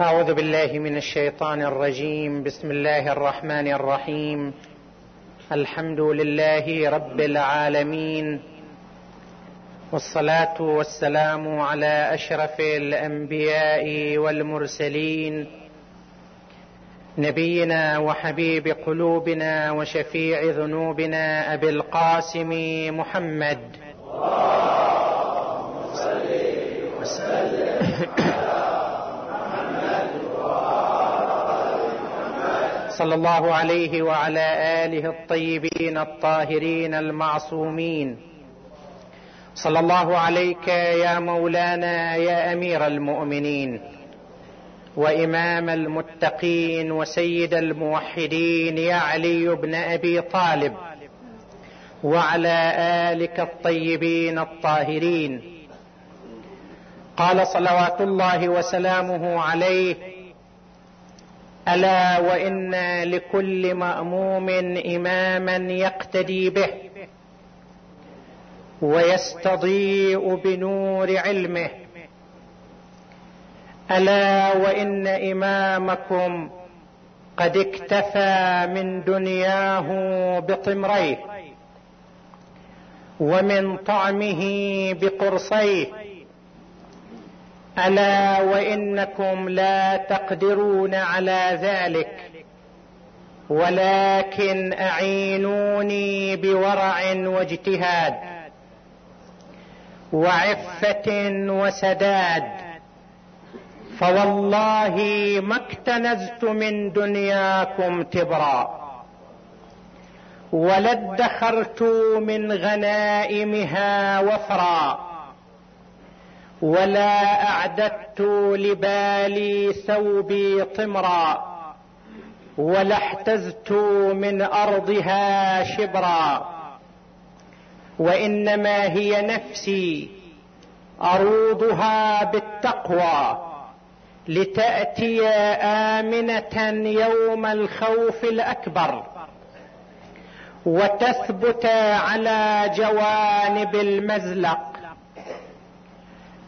أعوذ بالله من الشيطان الرجيم. بسم الله الرحمن الرحيم. الحمد لله رب العالمين. والصلاة والسلام على أشرف الأنبياء والمرسلين. نبينا وحبيب قلوبنا وشفيع ذنوبنا أبي القاسم محمد. صلى الله عليه وعلى آله الطيبين الطاهرين المعصومين. صلى الله عليك يا مولانا يا أمير المؤمنين وإمام المتقين وسيد الموحدين يا علي بن أبي طالب وعلى آلك الطيبين الطاهرين. قال صلوات الله وسلامه عليه ألا وإن لكل مأموم إماما يقتدي به ويستضيء بنور علمه. ألا وإن إمامكم قد اكتفى من دنياه بطمريه ومن طعمه بقرصيه ألا وإنكم لا تقدرون على ذلك. ولكن أعينوني بورع واجتهاد وعفة وسداد. فوالله ما اكتنزت من دنياكم تبرا. ولا ادخرت من غنائمها وفرا. ولا اعددت لبالي ثوبي طمرا ولا احتزت من ارضها شبرا وانما هي نفسي اروضها بالتقوى لتاتي امنه يوم الخوف الاكبر وتثبت على جوانب المزلق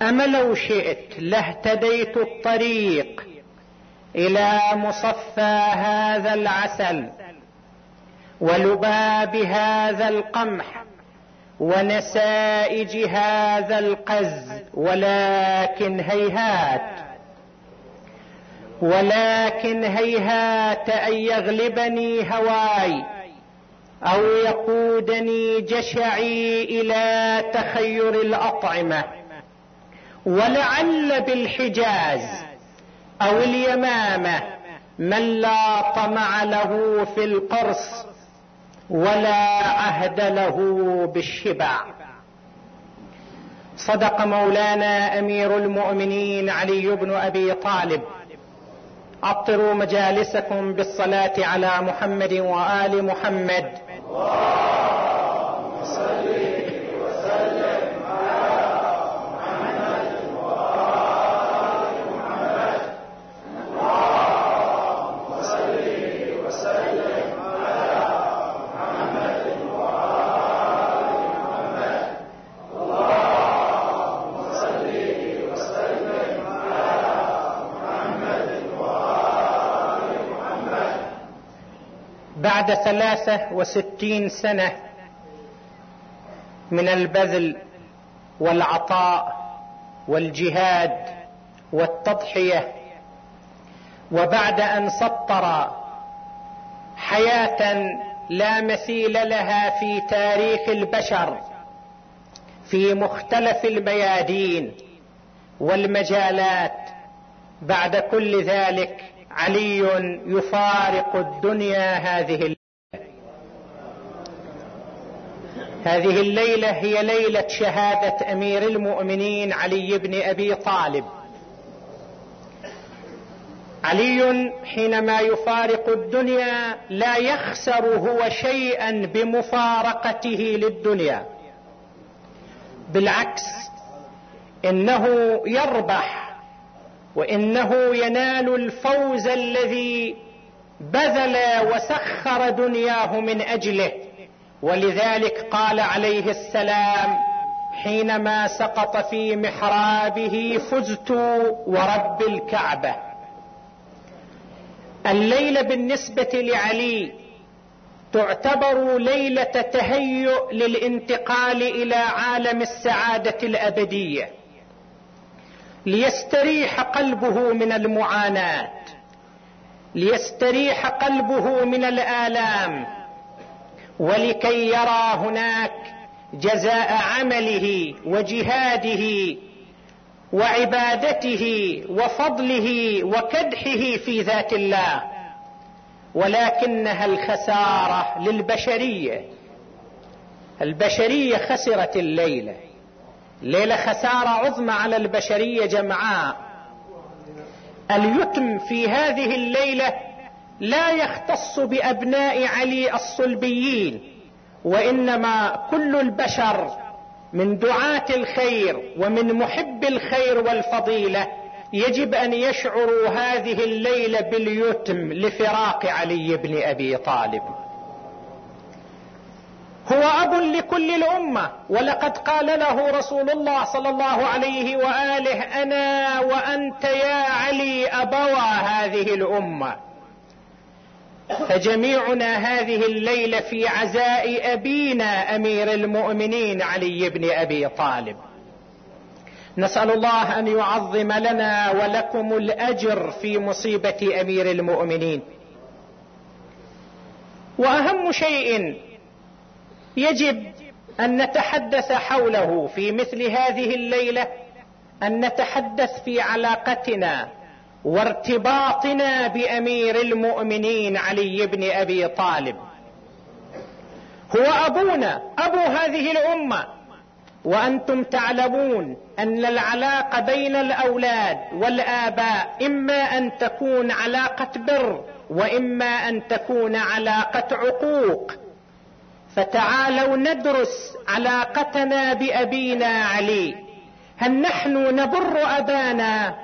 أما لو شئت لاهتديت الطريق إلى مصفى هذا العسل ولباب هذا القمح ونسائج هذا القز ولكن هيهات ولكن هيهات أن يغلبني هواي أو يقودني جشعي إلى تخير الأطعمة. ولعل بالحجاز أو اليمامة من لا طمع له في القرص ولا عهد له بالشبع. صدق مولانا أمير المؤمنين علي بن أبي طالب. عطروا مجالسكم بالصلاة على محمد وآل محمد. بعد ثلاثة وستين سنة من البذل والعطاء والجهاد والتضحية وبعد أن سطر حياة لا مثيل لها في تاريخ البشر في مختلف الميادين والمجالات بعد كل ذلك علي يفارق الدنيا هذه الليلة هذه الليلة هي ليلة شهادة أمير المؤمنين علي بن أبي طالب. علي حينما يفارق الدنيا لا يخسر هو شيئا بمفارقته للدنيا. بالعكس إنه يربح وإنه ينال الفوز الذي بذل وسخر دنياه من أجله. ولذلك قال عليه السلام حينما سقط في محرابه فزت ورب الكعبة. الليلة بالنسبة لعلي تعتبر ليلة تهيؤ للانتقال إلى عالم السعادة الأبدية. ليستريح قلبه من المعاناة. ليستريح قلبه من الآلام. ولكي يرى هناك جزاء عمله وجهاده وعبادته وفضله وكدحه في ذات الله ولكنها الخسارة للبشرية. البشرية خسرت الليلة. ليلة خسارة عظمى على البشرية جمعاء. اليتم في هذه الليلة لا يختص بأبناء علي الصلبيين وإنما كل البشر من دعاة الخير ومن محب الخير والفضيلة يجب أن يشعروا هذه الليلة باليتم لفراق علي بن أبي طالب. هو أب لكل الأمة ولقد قال له رسول الله صلى الله عليه وآله أنا وأنت يا علي أبوا هذه الأمة. فجميعنا هذه الليلة في عزاء أبينا أمير المؤمنين علي بن أبي طالب. نسأل الله أن يعظم لنا ولكم الأجر في مصيبة أمير المؤمنين. وأهم شيء يجب أن نتحدث حوله في مثل هذه الليلة أن نتحدث في علاقتنا وارتباطنا بأمير المؤمنين علي بن أبي طالب. هو أبونا أبو هذه الأمة. وأنتم تعلمون أن العلاقه بين الأولاد والآباء إما أن تكون علاقة بر وإما أن تكون علاقة عقوق. فتعالوا ندرس علاقتنا بأبينا علي. هل نحن نبر أبانا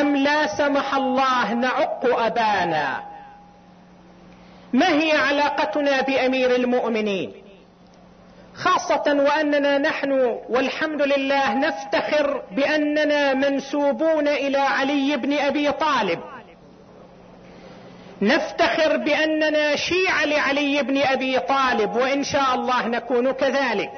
أم لا سمح الله نعق أبانا؟ ما هي علاقتنا بأمير المؤمنين؟ خاصة وأننا نحن والحمد لله نفتخر بأننا منسوبون إلى علي بن أبي طالب. نفتخر بأننا شيعة لعلي بن أبي طالب وإن شاء الله نكون كذلك.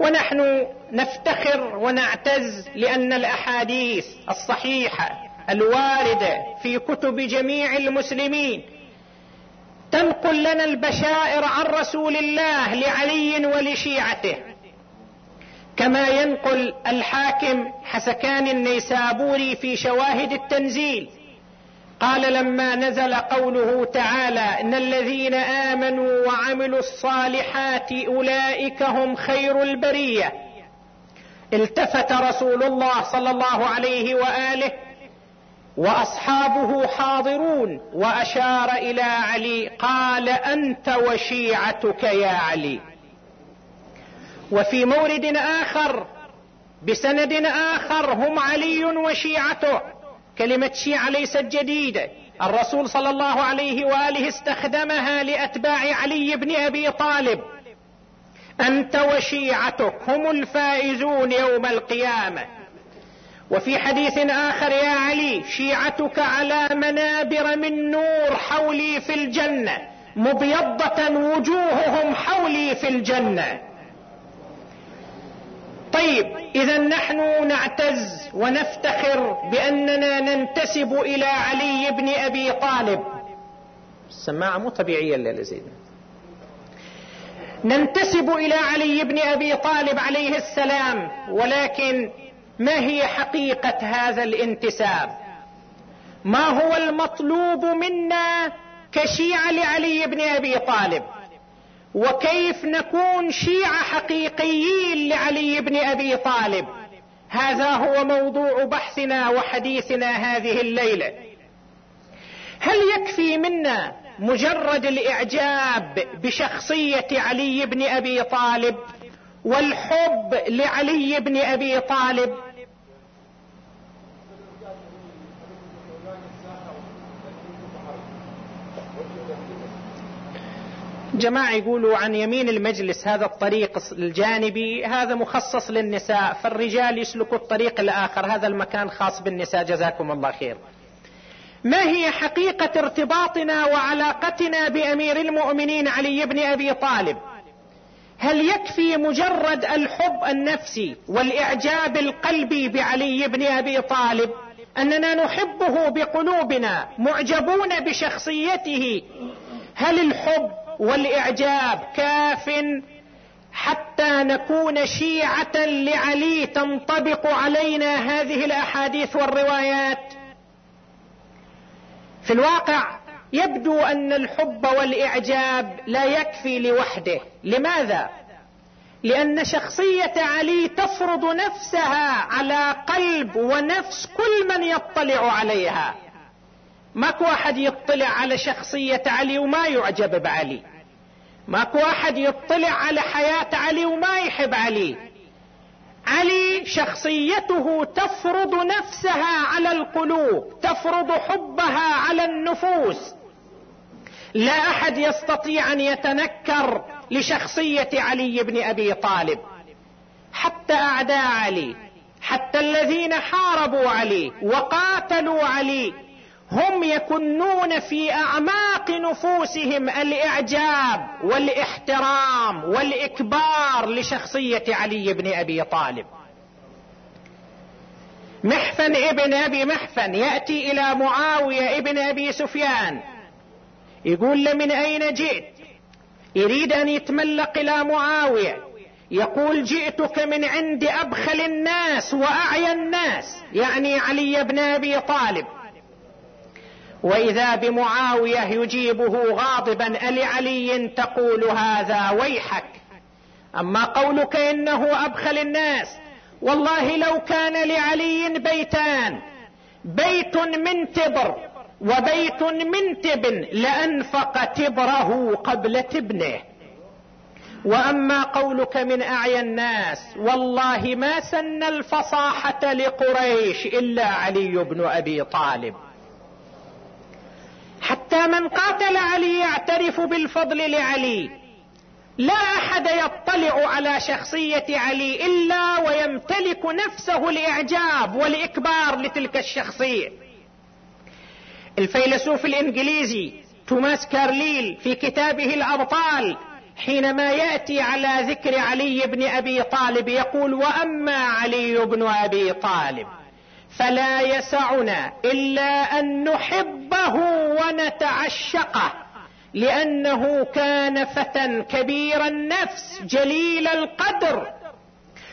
ونحن نفتخر ونعتز لأن الأحاديث الصحيحة الواردة في كتب جميع المسلمين تنقل لنا البشائر عن رسول الله لعلي ولشيعته. كما ينقل الحاكم حسكان النيسابوري في شواهد التنزيل قال لما نزل قوله تعالى إن الذين آمنوا وعملوا الصالحات أولئك هم خير البرية. التفت رسول الله صلى الله عليه وآله وأصحابه حاضرون وأشار إلى علي قال أنت وشيعتك يا علي. وفي مورد آخر بسند آخر هم علي وشيعته. كلمة شيعة ليست جديدة. الرسول صلى الله عليه وآله استخدمها لأتباع علي بن أبي طالب. أنت وشيعتك هم الفائزون يوم القيامة. وفي حديث آخر يا علي شيعتك على منابر من نور حولي في الجنة مبيضة وجوههم حولي في الجنة. طيب اذا نحن نعتز ونفتخر بأننا ننتسب إلى علي بن أبي طالب. السماعة مو طبيعية الليلة زيدنا ننتسب إلى علي بن أبي طالب عليه السلام ولكن ما هي حقيقة هذا الانتساب؟ ما هو المطلوب منا كشيعة لعلي بن أبي طالب؟ وكيف نكون شيعة حقيقيين لعلي بن أبي طالب. هذا هو موضوع بحثنا وحديثنا هذه الليلة. هل يكفي منا مجرد الإعجاب بشخصية علي بن أبي طالب والحب لعلي بن أبي طالب؟ جماعة يقولوا عن يمين المجلس هذا الطريق الجانبي هذا مخصص للنساء فالرجال يسلكوا الطريق الآخر هذا المكان خاص بالنساء جزاكم الله خير. ما هي حقيقة ارتباطنا وعلاقتنا بأمير المؤمنين علي بن أبي طالب؟ هل يكفي مجرد الحب النفسي والإعجاب القلبي بعلي بن أبي طالب أننا نحبه بقلوبنا معجبون بشخصيته؟ هل الحب والإعجاب كاف حتى نكون شيعة لعلي تنطبق علينا هذه الأحاديث والروايات. في الواقع يبدو أن الحب والإعجاب لا يكفي لوحده. لماذا؟ لأن شخصية علي تفرض نفسها على قلب ونفس كل من يطلع عليها. ماكو أحد يطلع على شخصية علي وما يعجب بعلي. ماكو أحد يطلع على حياة علي وما يحب علي. علي شخصيته تفرض نفسها على القلوب تفرض حبها على النفوس. لا أحد يستطيع أن يتنكر لشخصية علي بن أبي طالب. حتى أعداء علي حتى الذين حاربوا علي وقاتلوا علي هم يكنون في أعماق نفوسهم الإعجاب والإحترام والإكبار لشخصية علي بن أبي طالب. محفن ابن أبي محفن يأتي إلى معاوية ابن أبي سفيان. يقول له من أين جئت؟ يريد أن يتملق إلى معاوية. يقول جئتك من عند أبخل الناس وأعيا الناس. يعني علي بن أبي طالب. وإذا بمعاوية يجيبه غاضبا ألعلي تقول هذا ويحك. أما قولك إنه أبخل الناس. والله لو كان لعلي بيتان. بيت من تبر وبيت من تبن لأنفق تبره قبل تبنه. وأما قولك من اعيا الناس والله ما سن الفصاحة لقريش إلا علي بن أبي طالب. حتى من قاتل علي يعترف بالفضل لعلي. لا أحد يطلع على شخصية علي إلا ويمتلك نفسه الاعجاب والإكبار لتلك الشخصية. الفيلسوف الإنجليزي توماس كارليل في كتابه الأبطال حينما يأتي على ذكر علي بن أبي طالب يقول وأما علي بن أبي طالب. فلا يسعنا إلا أن نحبه ونتعشقه لأنه كان فتى كبير النفس جليل القدر.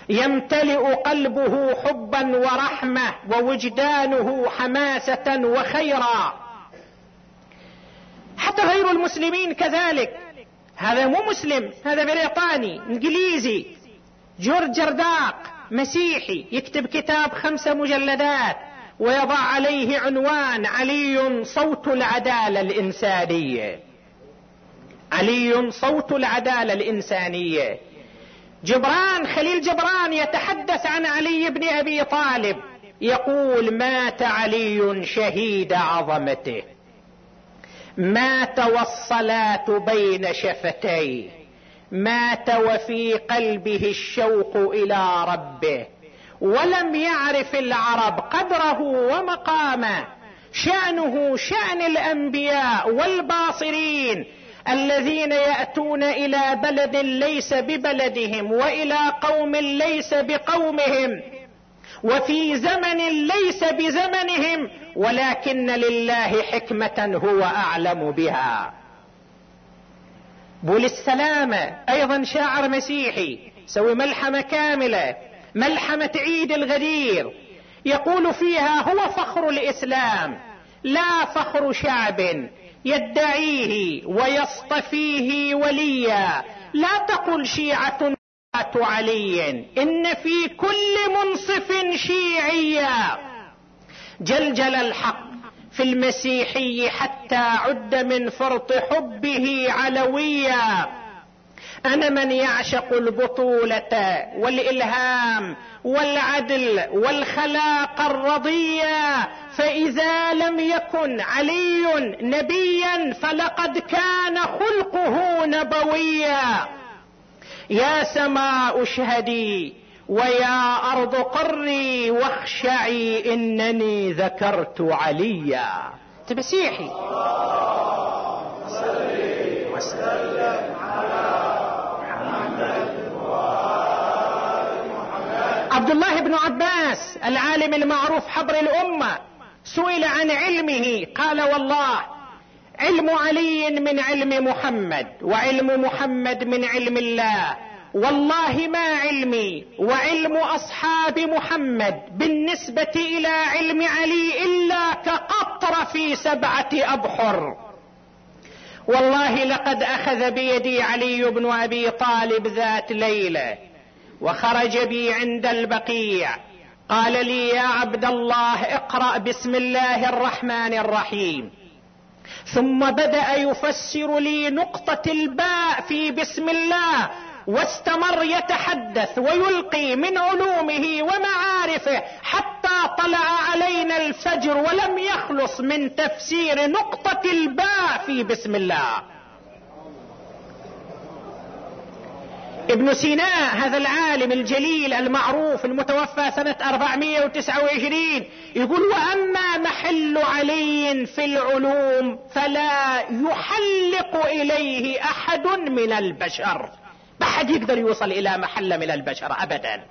يمتلئ قلبه حبا ورحمة ووجدانه حماسة وخيرا. حتى غير المسلمين كذلك. هذا مو مسلم هذا بريطاني إنجليزي جورج جرداق. مسيحي يكتب كتاب خمسة مجلدات ويضع عليه عنوان علي صوت العدالة الإنسانية. علي صوت العدالة الإنسانية. جبران خليل جبران يتحدث عن علي بن أبي طالب. يقول مات علي شهيد عظمته. مات والصلاة بين شفتيه. مات وفي قلبه الشوق إلى ربه ولم يعرف العرب قدره ومقامه. شأنه شأن الأنبياء والباصرين الذين يأتون إلى بلد ليس ببلدهم وإلى قوم ليس بقومهم وفي زمن ليس بزمنهم ولكن لله حكمة هو أعلم بها. بول السلامة أيضا شاعر مسيحي سوي ملحمة كاملة ملحمة عيد الغدير. يقول فيها هو فخر الإسلام لا فخر شعب يدعيه ويصطفيه وليا. لا تقل شيعة علي إن في كل منصف شيعيا جلجل الحق في المسيحي حتى عد من فرط حبه علويا. أنا من يعشق البطولة والإلهام والعدل والخلاق الرضيه فإذا لم يكن علي نبيا فلقد كان خلقه نبويا. يا سماء اشهدي ويا أرض قري واخشعي إنني ذكرت عليا. انت مسيحي عبد الله بن عباس العالم المعروف حبر الأمة سئل عن علمه قال والله علم علي من علم محمد وعلم محمد من علم الله. والله ما علمي وعلم أصحاب محمد بالنسبة إلى علم علي إلا كقطر في سبعة أبحر. والله لقد أخذ بيدي علي بن أبي طالب ذات ليلة وخرج بي عند البقيع. قال لي يا عبد الله اقرأ بسم الله الرحمن الرحيم. ثم بدأ يفسر لي نقطة الباء في بسم الله واستمر يتحدث ويلقي من علومه ومعارفه حتى طلع علينا الفجر ولم يخلص من تفسير نقطة الباء في بسم الله. ابن سيناء هذا العالم الجليل المعروف المتوفى سنة 429 يقول وأما محل علي في العلوم فلا يحلق إليه أحد من البشر. ما حد يقدر يوصل إلى محل من البشر أبدا.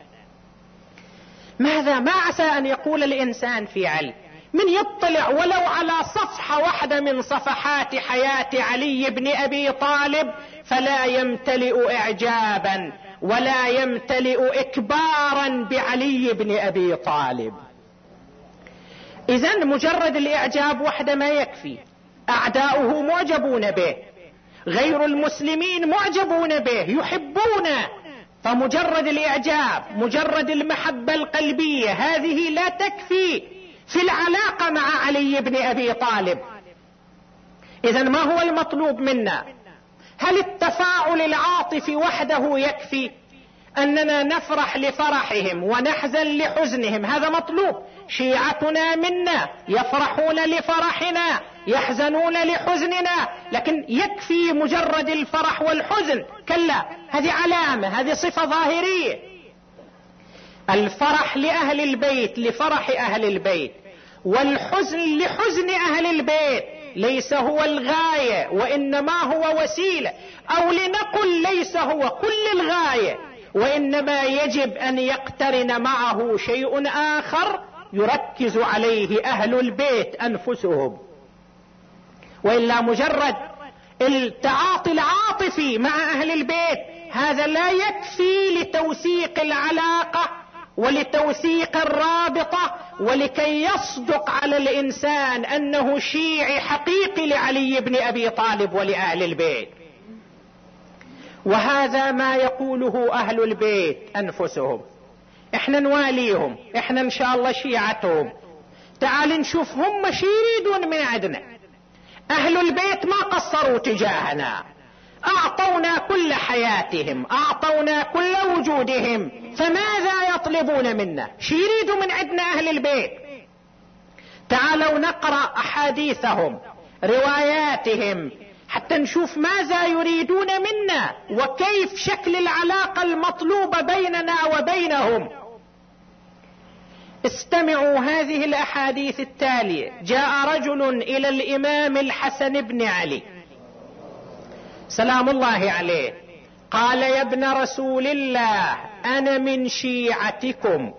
ماذا ما عسى أن يقول الإنسان في علم؟ من يطلع ولو على صفحة واحدة من صفحات حياة علي بن أبي طالب فلا يمتلئ إعجابا ولا يمتلئ إكبارا بعلي بن أبي طالب. إذا مجرد الإعجاب وحده ما يكفي. أعداؤه معجبون به. غير المسلمين معجبون به يحبونه فمجرد الإعجاب مجرد المحبة القلبية هذه لا تكفي في العلاقة مع علي بن أبي طالب. إذا ما هو المطلوب منا؟ هل التفاعل العاطفي وحده يكفي أننا نفرح لفرحهم ونحزن لحزنهم؟ هذا مطلوب. شيعتنا منا يفرحون لفرحنا. يحزنون لحزننا لكن يكفي مجرد الفرح والحزن. كلا هذه علامة هذه صفة ظاهرية. الفرح لأهل البيت لفرح أهل البيت. والحزن لحزن أهل البيت. ليس هو الغاية وإنما هو وسيلة. أو لنقل ليس هو كل الغاية. وإنما يجب أن يقترن معه شيء آخر يركز عليه أهل البيت أنفسهم. وإلا مجرد التعاطي العاطفي مع أهل البيت هذا لا يكفي لتوثيق العلاقة ولتوثيق الرابطة ولكي يصدق على الإنسان أنه شيعي حقيقي لعلي بن أبي طالب ولأهل البيت. وهذا ما يقوله أهل البيت أنفسهم. إحنا نواليهم إحنا إن شاء الله شيعتهم. تعال نشوف هم شي يريدون من عندنا. أهل البيت ما قصروا تجاهنا. أعطونا كل حياتهم أعطونا كل وجودهم. فماذا يطلبون منا؟ شي يريدوا من عندنا أهل البيت؟ تعالوا نقرأ أحاديثهم رواياتهم حتى نشوف ماذا يريدون منا وكيف شكل العلاقة المطلوبة بيننا وبينهم. استمعوا هذه الأحاديث التالية. جاء رجل إلى الإمام الحسن بن علي. سلام الله عليه. قال يا ابن رسول الله أنا من شيعتكم.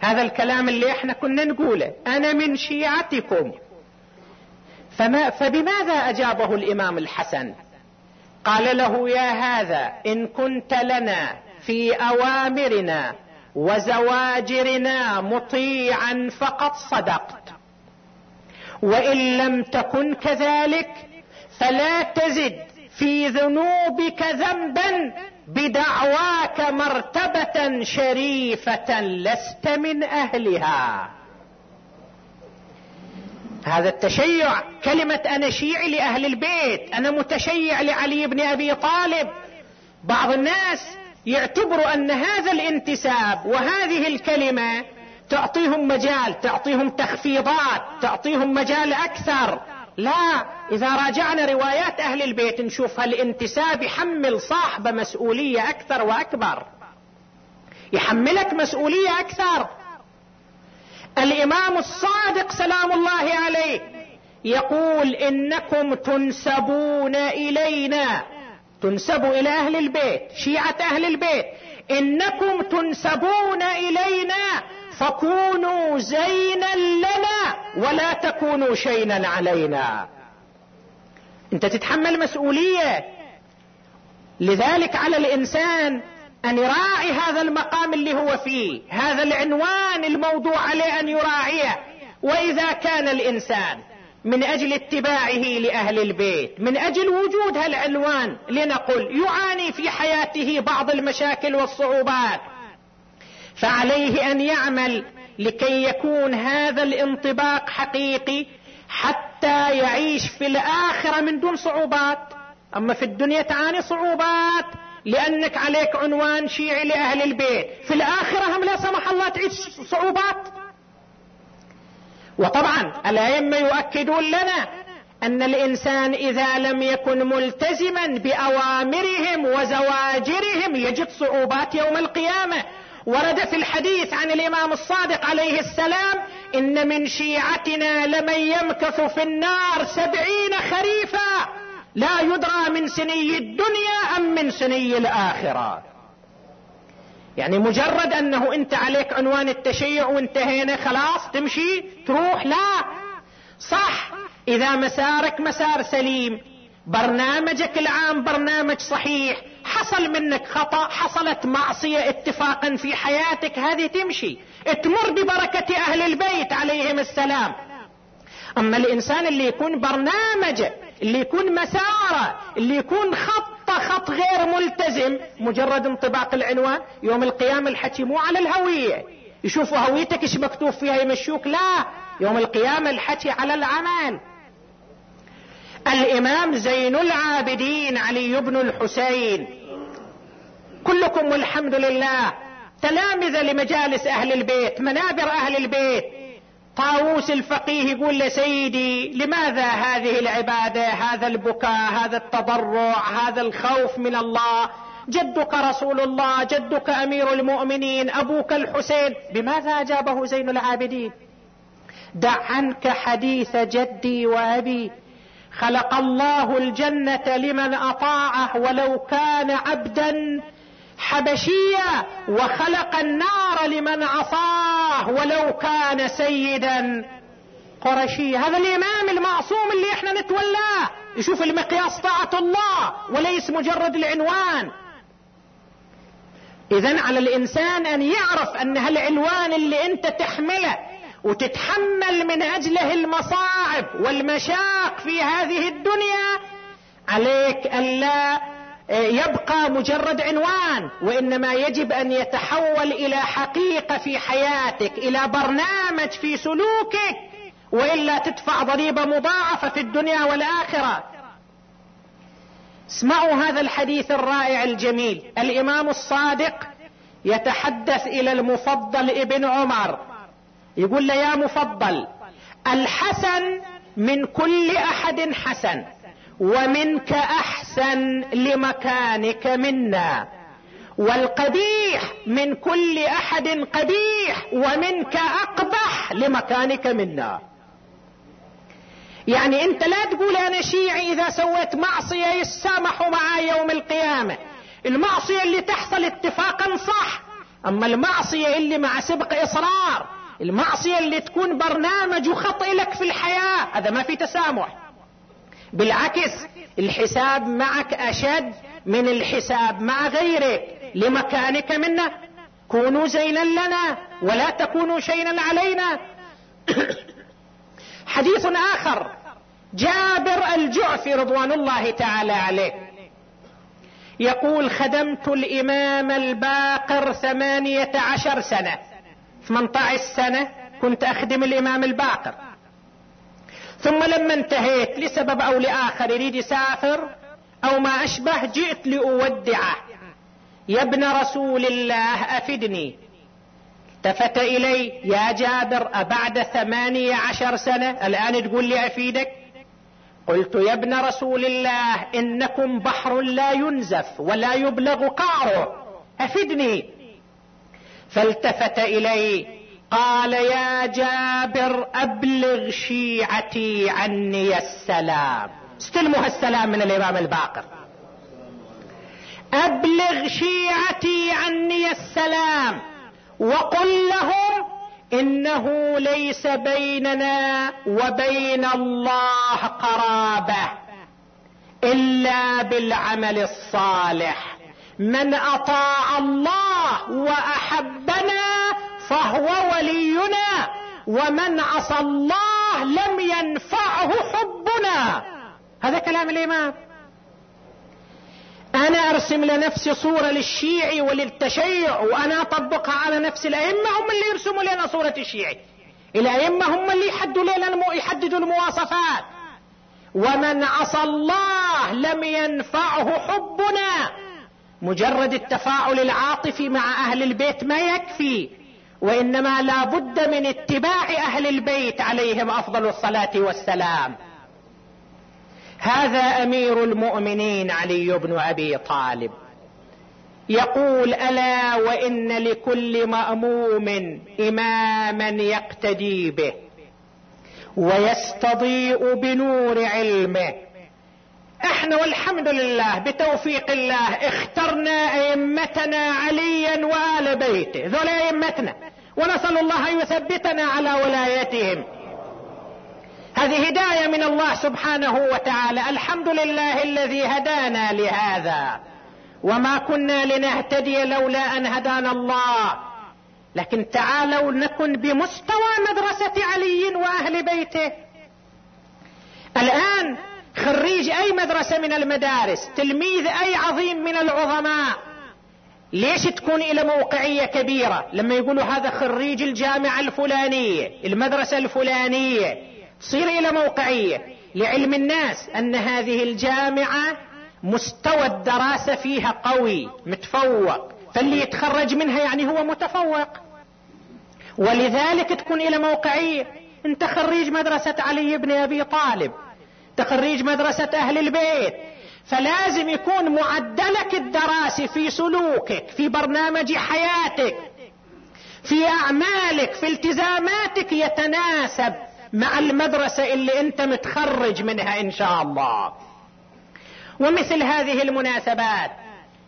هذا الكلام اللي إحنا كنا نقوله. أنا من شيعتكم. فما فبماذا أجابه الإمام الحسن؟ قال له يا هذا إن كنت لنا في أوامرنا وزواجرنا مطيعا فقد صدقت. وإن لم تكن كذلك فلا تزد في ذنوبك ذنبا بدعواك مرتبة شريفة لست من أهلها. هذا التشيع كلمة أنا شيعي لأهل البيت أنا متشيع لعلي بن أبي طالب. بعض الناس يعتبروا أن هذا الانتساب وهذه الكلمة تعطيهم مجال تعطيهم تخفيضات تعطيهم مجال أكثر. لا إذا راجعنا روايات أهل البيت نشوف هالانتساب يحمل صاحبه مسؤولية أكثر وأكبر. يحملك مسؤولية أكثر. الإمام الصادق سلام الله عليه يقول إنكم تنسبون إلينا. تنسب إلى أهل البيت شيعة أهل البيت إنكم تنسبون إلينا فكونوا زينا لنا ولا تكونوا شينا علينا. أنت تتحمل مسؤولية. لذلك على الإنسان أن يراعي هذا المقام اللي هو فيه هذا العنوان الموضوع عليه أن يراعيه. وإذا كان الإنسان من أجل اتباعه لأهل البيت من أجل وجود هالعنوان لنقل يعاني في حياته بعض المشاكل والصعوبات. فعليه أن يعمل لكي يكون هذا الانطباق حقيقي حتى يعيش في الآخرة من دون صعوبات. أما في الدنيا تعاني صعوبات لأنك عليك عنوان شيعي لأهل البيت. في الآخرة هم لا سمح الله تعيش صعوبات. وطبعا الأئمة يؤكدون لنا أن الإنسان إذا لم يكن ملتزما بأوامرهم وزواجرهم يجد صعوبات يوم القيامة. ورد في الحديث عن الإمام الصادق عليه السلام إن من شيعتنا لمن يمكث في النار سبعين خريفا لا يدرى من سني الدنيا أم من سني الآخرة. يعني مجرد أنه انت عليك عنوان التشيع وانتهينا خلاص تمشي تروح لا. صح. إذا مسارك مسار سليم. برنامجك العام برنامج صحيح. حصل منك خطأ حصلت معصية اتفاقا في حياتك هذه تمشي. تمر ببركة أهل البيت عليهم السلام. أما الإنسان اللي يكون برنامجه اللي يكون مساره اللي يكون خط خط غير ملتزم مجرد انطباق العنوان يوم القيامة الحكي مو على الهوية. يشوفوا هويتك إيش مكتوب فيها يمشوك لا. يوم القيامة الحكي على العمل. الإمام زين العابدين علي بن الحسين. كلكم والحمد لله. تلامذة لمجالس أهل البيت منابر أهل البيت. طاووس الفقيه يقول لسيدي لماذا هذه العبادة هذا البكاء هذا التضرع هذا الخوف من الله? جدك رسول الله جدك أمير المؤمنين أبوك الحسين. بماذا أجابه زين العابدين؟ دع عنك حديث جدي وأبي. خلق الله الجنة لمن أطاعه ولو كان عبدا حبشية وخلق النار لمن عصاه ولو كان سيدا. قرشيا هذا الإمام المعصوم اللي إحنا نتولاه. يشوف المقياس طاعة الله وليس مجرد العنوان. اذا على الإنسان أن يعرف أن هالعنوان اللي أنت تحمله وتتحمل من أجله المصاعب والمشاق في هذه الدنيا عليك ألا يبقى مجرد عنوان وإنما يجب أن يتحول إلى حقيقة في حياتك إلى برنامج في سلوكك وإلا تدفع ضريبة مضاعفة في الدنيا والآخرة. اسمعوا هذا الحديث الرائع الجميل. الإمام الصادق يتحدث إلى المفضل ابن عمر. يقول له يا مفضل الحسن من كل أحد حسن. ومنك أحسن لمكانك منا. والقبيح من كل أحد قبيح ومنك أقبح لمكانك منا. يعني أنت لا تقول أنا شيعي إذا سويت معصية يسامحوا معي يوم القيامة. المعصية اللي تحصل اتفاقا صح أما المعصية اللي مع سبق إصرار المعصية اللي تكون برنامج وخطئ لك في الحياة هذا ما في تسامح. بالعكس الحساب معك أشد من الحساب مع غيرك. لمكانك منا. كونوا زينا لنا ولا تكونوا شينا علينا. حديث آخر. جابر الجعفي رضوان الله تعالى عليه. يقول خدمت الإمام الباقر ثمانية عشر سنة. 18 سنة كنت أخدم الإمام الباقر. ثم لما انتهيت لسبب أو لآخر يريد يسافر أو ما أشبه جئت لأودعه. يا ابن رسول الله أفدني. التفت إلي يا جابر أبعد ثمانية عشر سنة؟ الآن تقول لي أفيدك؟ قلت يا ابن رسول الله إنكم بحر لا ينزف ولا يبلغ قعره أفدني. فالتفت إلي قال يا جابر أبلغ شيعتي عني السلام. استلموا السلام من الإمام الباقر. أبلغ شيعتي عني السلام وقل لهم إنه ليس بيننا وبين الله قرابة إلا بالعمل الصالح. من أطاع الله وأحبنا فهو ولينا ومن عصى الله لم ينفعه حبنا. هذا كلام الإمام. أنا أرسم لنفسي صورة للشيعي وللتشيع وأنا اطبقها على نفس الأئمة هم اللي يرسموا لنا صورة الشيعي الأئمة هم اللي يحددوا لنا يحددوا المواصفات. ومن عصى الله لم ينفعه حبنا. مجرد التفاعل العاطفي مع أهل البيت ما يكفي. وإنما لا بد من اتباع أهل البيت عليهم أفضل الصلاة والسلام. هذا أمير المؤمنين علي بن أبي طالب. يقول ألا وإن لكل مأموم إماما يقتدي به ويستضيء بنور علمه. إحنا والحمد لله بتوفيق الله اخترنا أئمتنا عليا وآل بيته ذول أئمتنا. ونسأل الله أن يثبتنا على ولايتهم هذه هداية من الله سبحانه وتعالى. الحمد لله الذي هدانا لهذا. وما كنا لنهتدي لولا أن هدانا الله. لكن تعالوا نكن بمستوى مدرسة علي وأهل بيته. الآن خريج أي مدرسة من المدارس تلميذ أي عظيم من العظماء ليش تكون إلى موقعية كبيرة؟ لما يقولوا هذا خريج الجامعة الفلانيه المدرسة الفلانيه تصير إلى موقعية. لعلم الناس أن هذه الجامعة مستوى الدراسة فيها قوي متفوق. فاللي يتخرج منها يعني هو متفوق. ولذلك تكون إلى موقعية. أنت خريج مدرسة علي بن أبي طالب. تخريج مدرسة أهل البيت. فلازم يكون معدلك الدراسي في سلوكك في برنامج حياتك في أعمالك في التزاماتك يتناسب مع المدرسة اللي أنت متخرج منها إن شاء الله. ومثل هذه المناسبات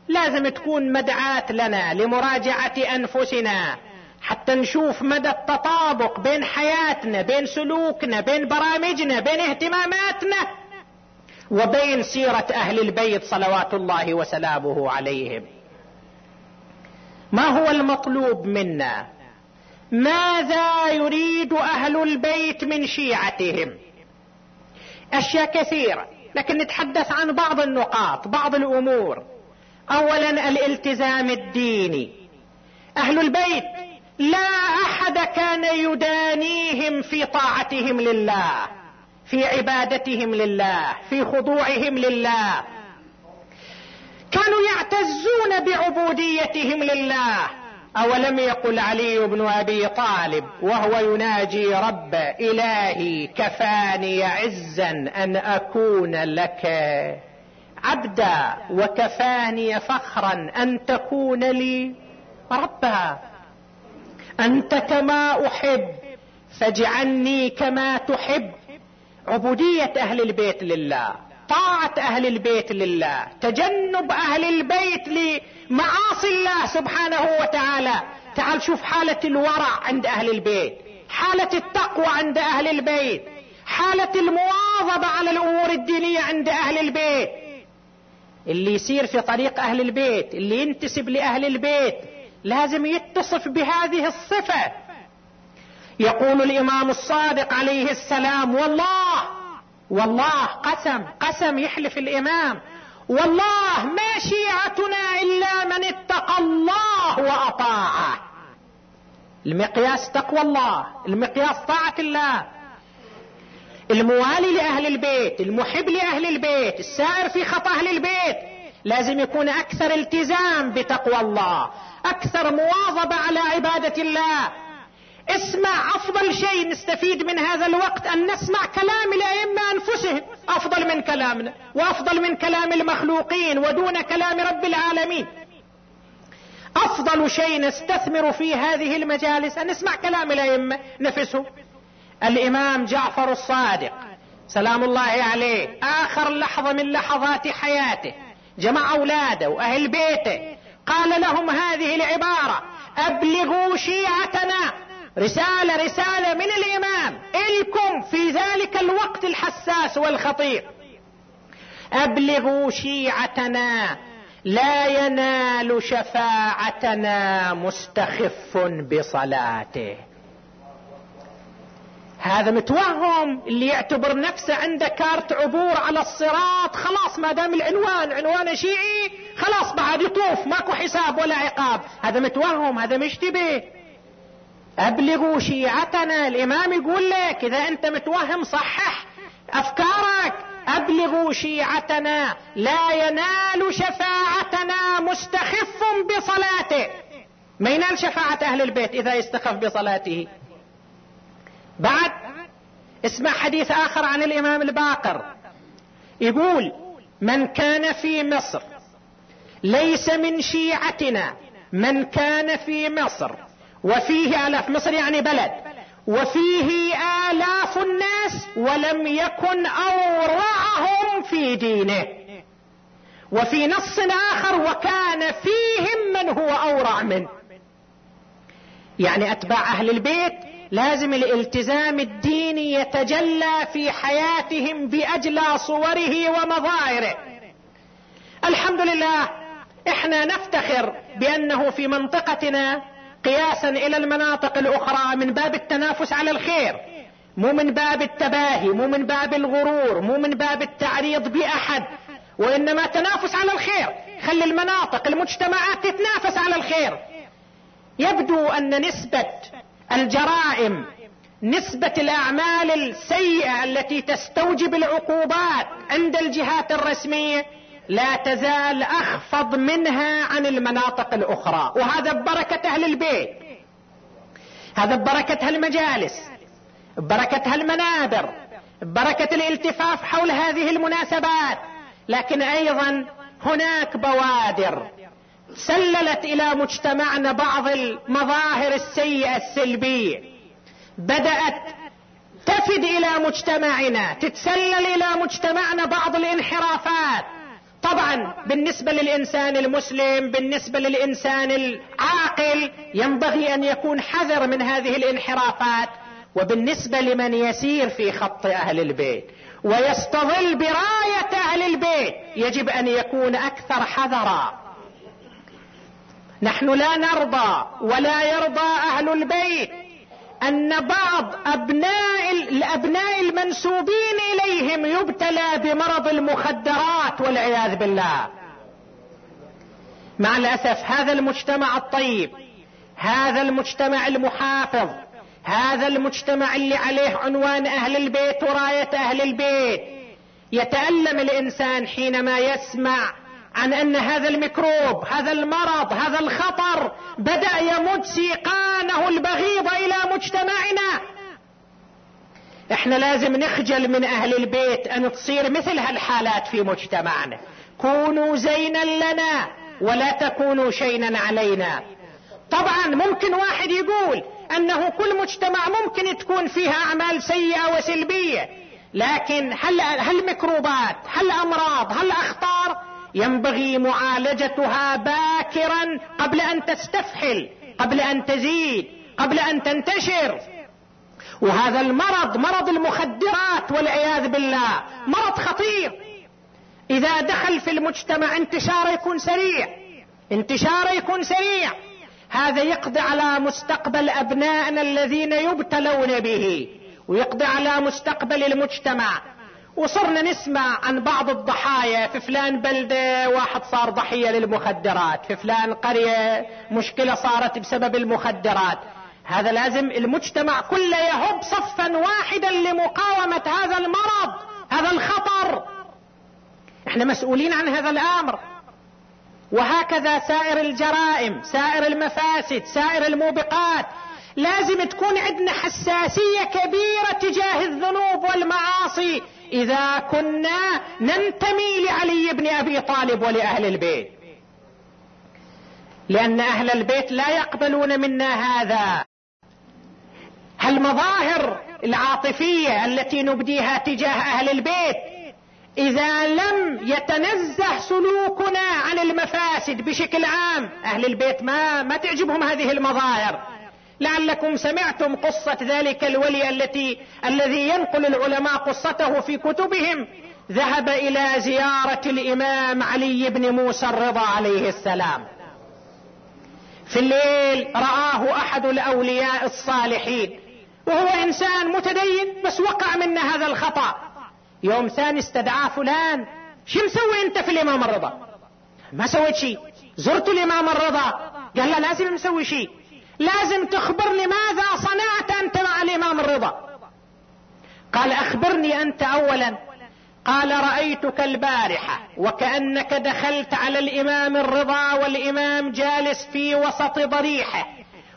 لازم تكون مدعاة لنا لمراجعة أنفسنا حتى نشوف مدى التطابق بين حياتنا بين سلوكنا بين برامجنا بين اهتماماتنا. وبين سيرة أهل البيت صلوات الله وسلامه عليهم. ما هو المطلوب منا؟ ماذا يريد أهل البيت من شيعتهم؟ أشياء كثيرة لكن نتحدث عن بعض النقاط بعض الأمور. اولا الالتزام الديني. أهل البيت لا أحد كان يدانيهم في طاعتهم لله. في عبادتهم لله في خضوعهم لله. كانوا يعتزون بعبوديتهم لله. أولم يقل علي بن أبي طالب وهو يناجي رب إلهي كفاني عزا أن أكون لك عبدا وكفاني فخرا أن تكون لي ربا. أنت كما أحب فاجعلني كما تحب. عبودية أهل البيت لله طاعة أهل البيت لله تجنب أهل البيت لمعاصي الله سبحانه وتعالى. تعال شوف حالة الورع عند أهل البيت حالة التقوى عند أهل البيت حالة المواظبة على الأمور الدينية عند أهل البيت. اللي يسير في طريق أهل البيت اللي ينتسب لأهل البيت لازم يتصف بهذه الصفة. يقول الإمام الصادق عليه السلام والله والله قسم قسم يحلف الإمام. والله ما شيعتنا إلا من اتقى الله وأطاعه. المقياس تقوى الله المقياس طاعة الله. الموالي لأهل البيت المحب لأهل البيت السائر في خط أهل البيت. لازم يكون أكثر التزام بتقوى الله أكثر مواظبة على عبادة الله. اسمع أفضل شيء نستفيد من هذا الوقت أن نسمع كلام الأئمة أنفسهم. أفضل من كلامنا وأفضل من كلام المخلوقين ودون كلام رب العالمين. أفضل شيء نستثمر في هذه المجالس أن نسمع كلام الأئمة نفسه الإمام جعفر الصادق سلام الله عليه آخر لحظة من لحظات حياته جمع أولاده وأهل بيته قال لهم هذه العبارة أبلغوا شيعتنا. رسالة رسالة من الإمام. إلكم في ذلك الوقت الحساس والخطير. أبلغوا شيعتنا. لا ينال شفاعتنا مستخف بصلاته. هذا متوهم اللي يعتبر نفسه عنده كارت عبور على الصراط. خلاص ما دام العنوان عنوان شيعي خلاص بعد يطوف. ماكو حساب ولا عقاب. هذا متوهم هذا مشتبه أبلغوا شيعتنا. الإمام يقول لك إذا أنت متوهم صحح أفكارك. أبلغوا شيعتنا. لا ينال شفاعتنا مستخف بصلاته. ما ينال شفاعة أهل البيت إذا يستخف بصلاته. بعد اسمع حديث آخر عن الإمام الباقر. يقول من كان في مصر ليس من شيعتنا. من كان في مصر وفيه آلاف مصر يعني بلد. وفيه آلاف الناس ولم يكن أورعهم في دينه. وفي نص آخر وكان فيهم من هو أورع منه. يعني أتباع أهل البيت لازم الالتزام الديني يتجلى في حياتهم باجلى صوره ومظاهره. الحمد لله إحنا نفتخر بأنه في منطقتنا قياسا إلى المناطق الأخرى من باب التنافس على الخير. مو من باب التباهي مو من باب الغرور مو من باب التعريض بأحد. وإنما تنافس على الخير. خلي المناطق المجتمعات تتنافس على الخير. يبدو أن نسبة الجرائم نسبة الأعمال السيئة التي تستوجب العقوبات عند الجهات الرسمية لا تزال أخفض منها عن المناطق الأخرى. وهذا ببركة أهل البيت. هذا ببركة هالمجالس ببركة هالمنابر ببركة الالتفاف حول هذه المناسبات. لكن أيضا هناك بوادر سللت إلى مجتمعنا بعض المظاهر السيئة السلبية. بدأت تفد إلى مجتمعنا تتسلل إلى مجتمعنا بعض الانحرافات. طبعا بالنسبة للإنسان المسلم بالنسبة للإنسان العاقل ينبغي أن يكون حذر من هذه الانحرافات. وبالنسبة لمن يسير في خط أهل البيت ويستظل براية أهل البيت يجب أن يكون أكثر حذرا. نحن لا نرضى ولا يرضى أهل البيت. أن بعض أبناء الأبناء المنسوبين إليهم يبتلى بمرض المخدرات والعياذ بالله. مع الأسف هذا المجتمع الطيب هذا المجتمع المحافظ هذا المجتمع اللي عليه عنوان أهل البيت وراية أهل البيت. يتألم الإنسان حينما يسمع عن أن هذا الميكروب هذا المرض هذا الخطر بدأ يمد سيقانه البغيض إلى مجتمعنا. إحنا لازم نخجل من أهل البيت أن تصير مثل هالحالات في مجتمعنا. كونوا زينا لنا ولا تكونوا شينا علينا. طبعا ممكن واحد يقول أنه كل مجتمع ممكن تكون فيها أعمال سيئة وسلبية لكن هل هل ميكروبات هل امراض هل اخطار ينبغي معالجتها باكرا قبل أن تستفحل قبل أن تزيد قبل أن تنتشر. وهذا المرض مرض المخدرات والعياذ بالله مرض خطير. إذا دخل في المجتمع انتشاره يكون سريع انتشاره يكون سريع. هذا يقضي على مستقبل أبنائنا الذين يبتلون به ويقضي على مستقبل المجتمع. وصرنا نسمع عن بعض الضحايا في فلان بلدة واحد صار ضحية للمخدرات في فلان قرية مشكلة صارت بسبب المخدرات. هذا لازم المجتمع كله يهب صفا واحدا لمقاومة هذا المرض هذا الخطر. إحنا مسؤولين عن هذا الأمر. وهكذا سائر الجرائم سائر المفاسد سائر الموبقات. لازم تكون عندنا حساسية كبيرة تجاه الذنوب والمعاصي. إذا كنا ننتمي لعلي بن أبي طالب ولأهل البيت. لأن أهل البيت لا يقبلون منا هذا. المظاهر العاطفية التي نبديها تجاه أهل البيت إذا لم يتنزه سلوكنا عن المفاسد بشكل عام أهل البيت ما ما تعجبهم هذه المظاهر. لعلكم سمعتم قصة ذلك الولي التي الذي ينقل العلماء قصته في كتبهم. ذهب إلى زيارة الإمام علي بن موسى الرضا عليه السلام. في الليل رآه أحد الأولياء الصالحين. وهو إنسان متدين بس وقع منا هذا الخطأ. يوم ثاني استدعاه فلان شو مسوي أنت في الإمام الرضا؟ ما سويت شيء. زرت الإمام الرضا. قال لا لازم مسوي شيء. لازم تخبرني ماذا صنعت أنت مع الإمام الرضا؟ قال أخبرني أنت اولا. قال رأيتك البارحة وكأنك دخلت على الإمام الرضا والإمام جالس في وسط ضريحة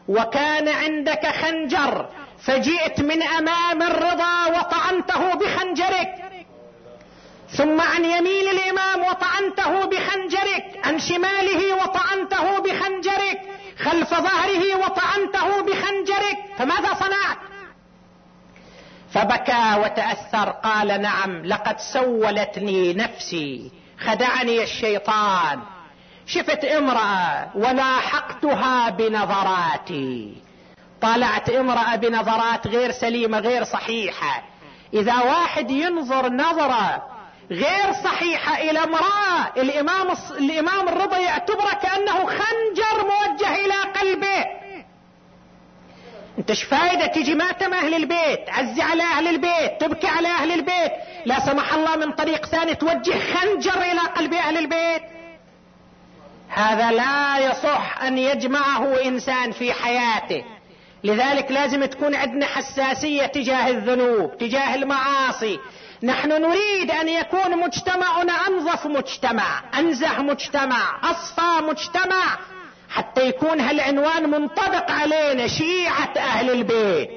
وكان عندك خنجر فجئت من أمام الرضا وطعنته بخنجرك. ثم عن يمين الإمام وطعنته بخنجرك عن شماله وطعنته بخنجرك. خلف ظهره وطعنته بخنجرك فماذا صنعت؟ فبكى وتأثر قال نعم لقد سولتني نفسي خدعني الشيطان. شفت امرأة ولاحقتها بنظراتي. طالعت امرأة بنظرات غير سليمة غير صحيحة. إذا واحد ينظر نظرة غير صحيحة إلى امراه الإمام الإمام الرضا يعتبره كأنه خنجر موجه إلى قلبه. أنت إيش فايدة تجي ماتم أهل البيت؟ عزي على أهل البيت تبكي على أهل البيت. لا سمح الله من طريق ثاني توجه خنجر إلى قلب أهل البيت. هذا لا يصح أن يجمعه إنسان في حياته. لذلك لازم تكون عندنا حساسية تجاه الذنوب تجاه المعاصي نحن نريد أن يكون مجتمعنا أنظف مجتمع أنزه مجتمع أصفى مجتمع حتى يكون هالعنوان منطبق علينا شيعة أهل البيت.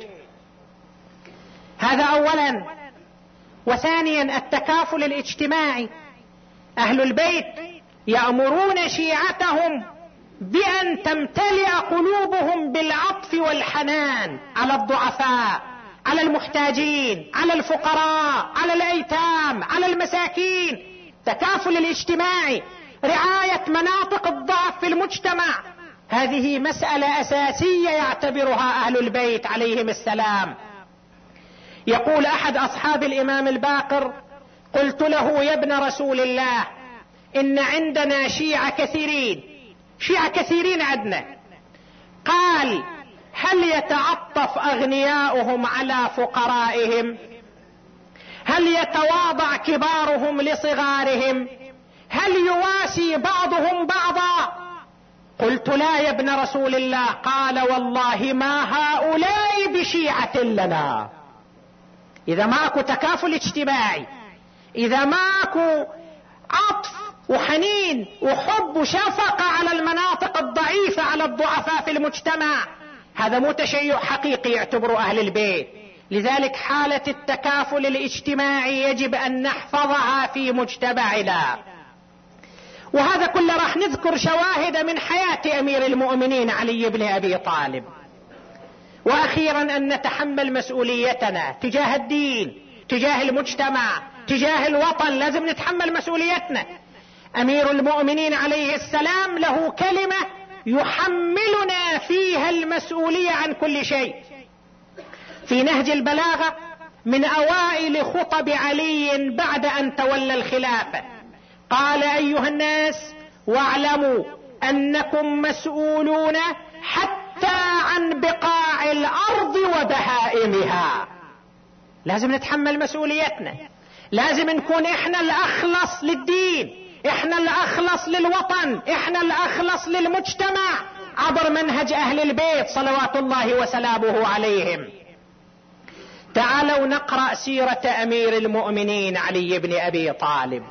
هذا اولا. وثانيا التكافل الاجتماعي. أهل البيت يأمرون شيعتهم بأن تمتلئ قلوبهم بالعطف والحنان على الضعفاء. على المحتاجين على الفقراء على الأيتام على المساكين. تكافل الاجتماعي رعاية مناطق الضعف في المجتمع. هذه مسألة أساسية يعتبرها أهل البيت عليهم السلام. يقول أحد أصحاب الإمام الباقر قلت له يا ابن رسول الله إن عندنا شيعة كثيرين شيعة كثيرين عندنا. قال هل يتعطف أغنياؤهم على فقرائهم؟ هل يتواضع كبارهم لصغارهم؟ هل يواسي بعضهم بعضا؟ قلت لا يا ابن رسول الله. قال والله ما هؤلاء بشيعة لنا. إذا ماكو تكافل اجتماعي إذا ماكو عطف وحنين وحب وشفقة على المناطق الضعيفة على الضعفاء في المجتمع هذا مو تشيع حقيقي يعتبره أهل البيت. لذلك حالة التكافل الاجتماعي يجب أن نحفظها في مجتمعنا. وهذا كله راح نذكر شواهد من حياة أمير المؤمنين علي بن أبي طالب. وأخيرا أن نتحمل مسؤوليتنا تجاه الدين تجاه المجتمع تجاه الوطن. لازم نتحمل مسؤوليتنا. أمير المؤمنين عليه السلام له كلمة يحملنا فيها المسؤولية عن كل شيء. في نهج البلاغة من أوائل خطب علي بعد أن تولى الخلافة. قال أيها الناس واعلموا أنكم مسؤولون حتى عن بقاع الأرض وبهائمها. لازم نتحمل مسؤوليتنا. لازم نكون إحنا الأخلص للدين. إحنا الأخلص للوطن إحنا الأخلص للمجتمع عبر منهج أهل البيت صلوات الله وسلامه عليهم. تعالوا نقرأ سيرة أمير المؤمنين علي بن أبي طالب.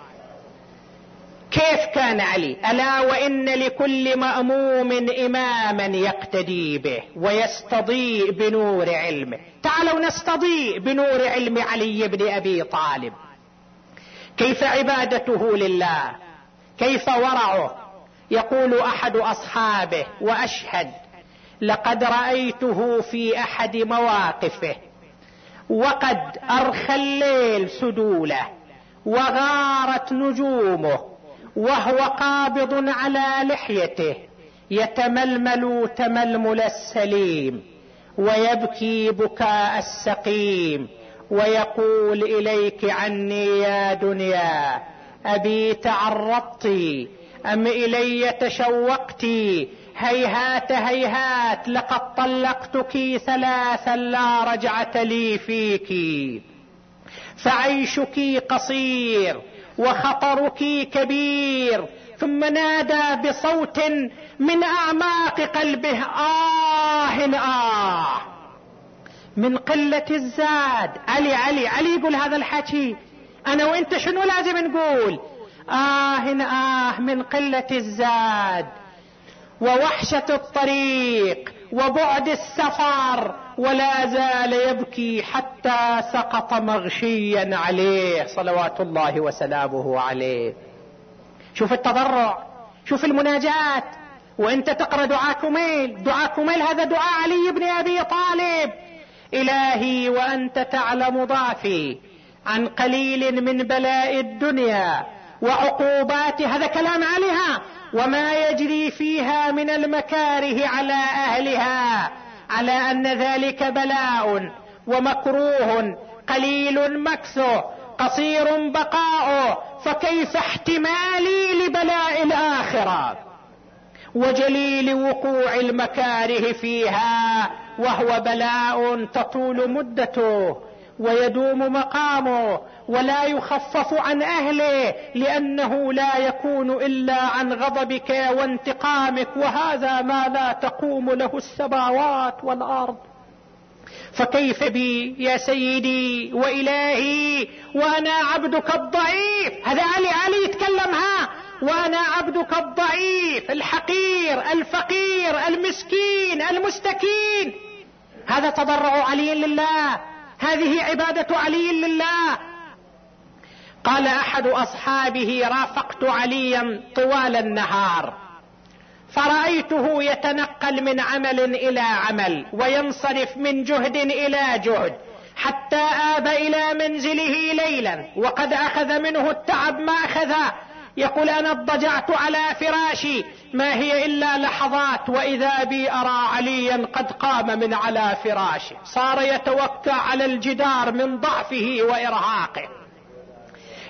كيف كان علي؟ ألا وإن لكل مأموم إماما يقتدي به ويستضيء بنور علمه. تعالوا نستضيء بنور علم علي بن أبي طالب. كيف عبادته لله؟ كيف ورعه؟ يقول أحد أصحابه وأشهد لقد رأيته في أحد مواقفه وقد أرخى الليل سدوله وغارت نجومه وهو قابض على لحيته يتململ تململ السليم ويبكي بكاء السقيم ويقول إليك عني يا دنيا أبي تعرضت أم إلي تشوقت هيهات هيهات لقد طلقتك ثلاثا لا رجعة لي فيك. فعيشك قصير وخطرك كبير ثم نادى بصوت من أعماق قلبه آه آه. من قلة الزاد. علي علي علي يقول هذا الحكي. أنا وأنت شنو لازم نقول؟ آه آه من قلة الزاد. ووحشة الطريق وبعد السفر ولا زال يبكي حتى سقط مغشيا عليه صلوات الله وسلامه عليه. شوف التضرع شوف المناجات. وأنت تقرأ دعاء كميل دعاء كميل هذا دعاء علي بن أبي طالب. إلهي وأنت تعلم ضعفي عن قليل من بلاء الدنيا وعقوبات هذا كلام عليها وما يجري فيها من المكاره على أهلها على أن ذلك بلاء ومكروه قليل مكثه قصير بقاؤه فكيف احتمالي لبلاء الآخرة؟ وجليل وقوع المكاره فيها وهو بلاء تطول مدته ويدوم مقامه ولا يخفف عن أهله لأنه لا يكون إلا عن غضبك وانتقامك وهذا ما لا تقوم له السماوات والأرض. فكيف بي يا سيدي وإلهي وأنا عبدك الضعيف؟ هذا علي علي يتكلم ها؟ وأنا عبدك الضعيف الحقير الفقير المسكين المستكين. هذا تضرع علي لله. هذه عبادة علي لله. قال أحد أصحابه رافقت عليا طوال النهار. فرأيته يتنقل من عمل إلى عمل وينصرف من جهد إلى جهد حتى آب إلى منزله ليلا وقد أخذ منه التعب ما اخذ يقول أنا اضطجعت على فراشي ما هي إلا لحظات وإذا بي أرى عليا قد قام من على فراشه صار يتوكأ على الجدار من ضعفه وإرهاقه.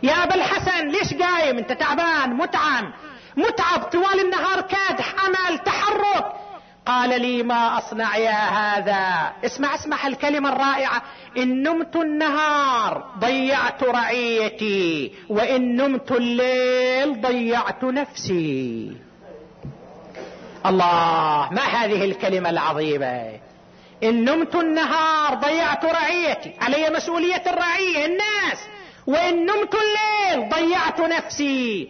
يا أبا الحسن ليش قايم؟ أنت تعبان متعم متعب طوال النهار كادح عمل تحرك. قال لي ما أصنع يا هذا. اسمع اسمع الكلمة الرائعة. إن نمت النهار ضيعت رعيتي وإن نمت الليل ضيعت نفسي. الله ما هذه الكلمة العظيمة؟ إن نمت النهار ضيعت رعيتي. علي مسؤولية الرعية الناس. وإن نمت الليل ضيعت نفسي.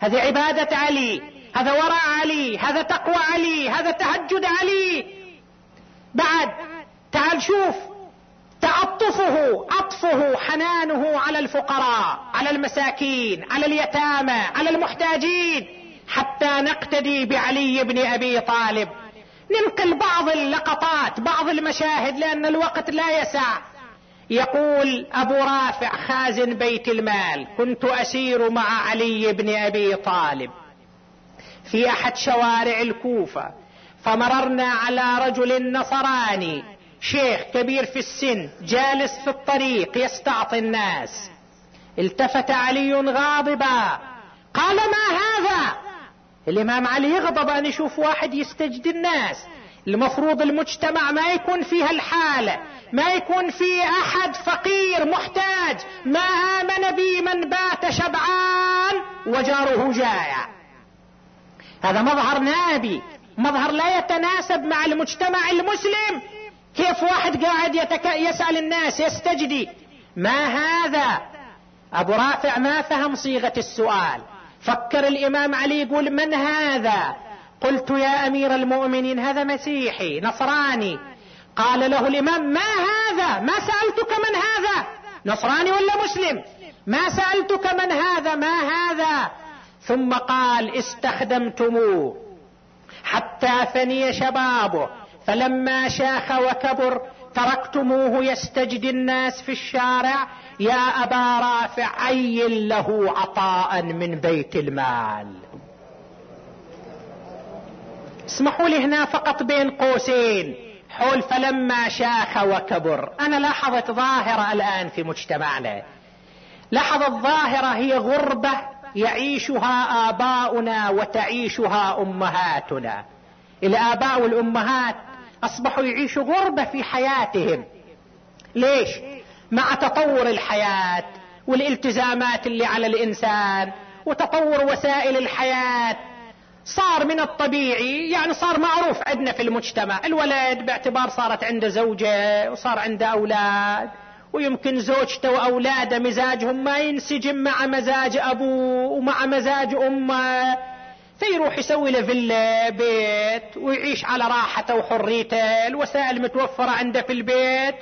هذه عبادة علي. هذا ورع علي هذا تقوى علي هذا تهجد علي. بعد تعال شوف تعطفه عطفه حنانه على الفقراء على المساكين على اليتامى على المحتاجين حتى نقتدي بعلي بن أبي طالب. ننقل بعض اللقطات بعض المشاهد لأن الوقت لا يسع. يقول أبو رافع خازن بيت المال كنت أسير مع علي بن أبي طالب. في أحد شوارع الكوفة. فمررنا على رجل نصراني. شيخ كبير في السن جالس في الطريق يستعطي الناس. التفت علي غاضبا. قال ما هذا؟ الإمام علي يغضب ان يشوف واحد يستجد الناس. المفروض المجتمع ما يكون فيها الحالة ما يكون فيه أحد فقير محتاج. ما آمن بي من بات شبعان وجاره جائع. هذا مظهر نابي. مظهر لا يتناسب مع المجتمع المسلم. كيف واحد قاعد يتك... يسأل الناس يستجدي؟ ما هذا؟ أبو رافع ما فهم صيغة السؤال. فكر الإمام علي يقول من هذا؟ قلت يا أمير المؤمنين هذا مسيحي نصراني. قال له الإمام ما هذا؟ ما سألتك من هذا؟ نصراني ولا مسلم؟ ما سألتك من هذا؟ ما هذا؟ ثم قال استخدمتموه حتى فني شبابه فلما شاخ وكبر تركتموه يستجدي الناس في الشارع يا أبا رافع عين له عطاء من بيت المال. اسمحوا لي هنا فقط بين قوسين. حول فلما شاخ وكبر. أنا لاحظت ظاهرة الآن في مجتمعنا. لاحظت ظاهرة هي غربة يعيشها آباؤنا وتعيشها أمهاتنا. الاباء والامهات أصبحوا يعيشوا غربة في حياتهم. ليش؟ مع تطور الحياة والالتزامات اللي على الإنسان وتطور وسائل الحياة. صار من الطبيعي يعني صار معروف عندنا في المجتمع. الولد باعتبار صارت عنده زوجة وصار عنده أولاد. ويمكن زوجته وأولاده مزاجهم ما ينسجم مع مزاج أبوه ومع مزاج أمه. فيروح يسوي له فيلا بيت ويعيش على راحته وحريته. الوسائل متوفرة عنده في البيت.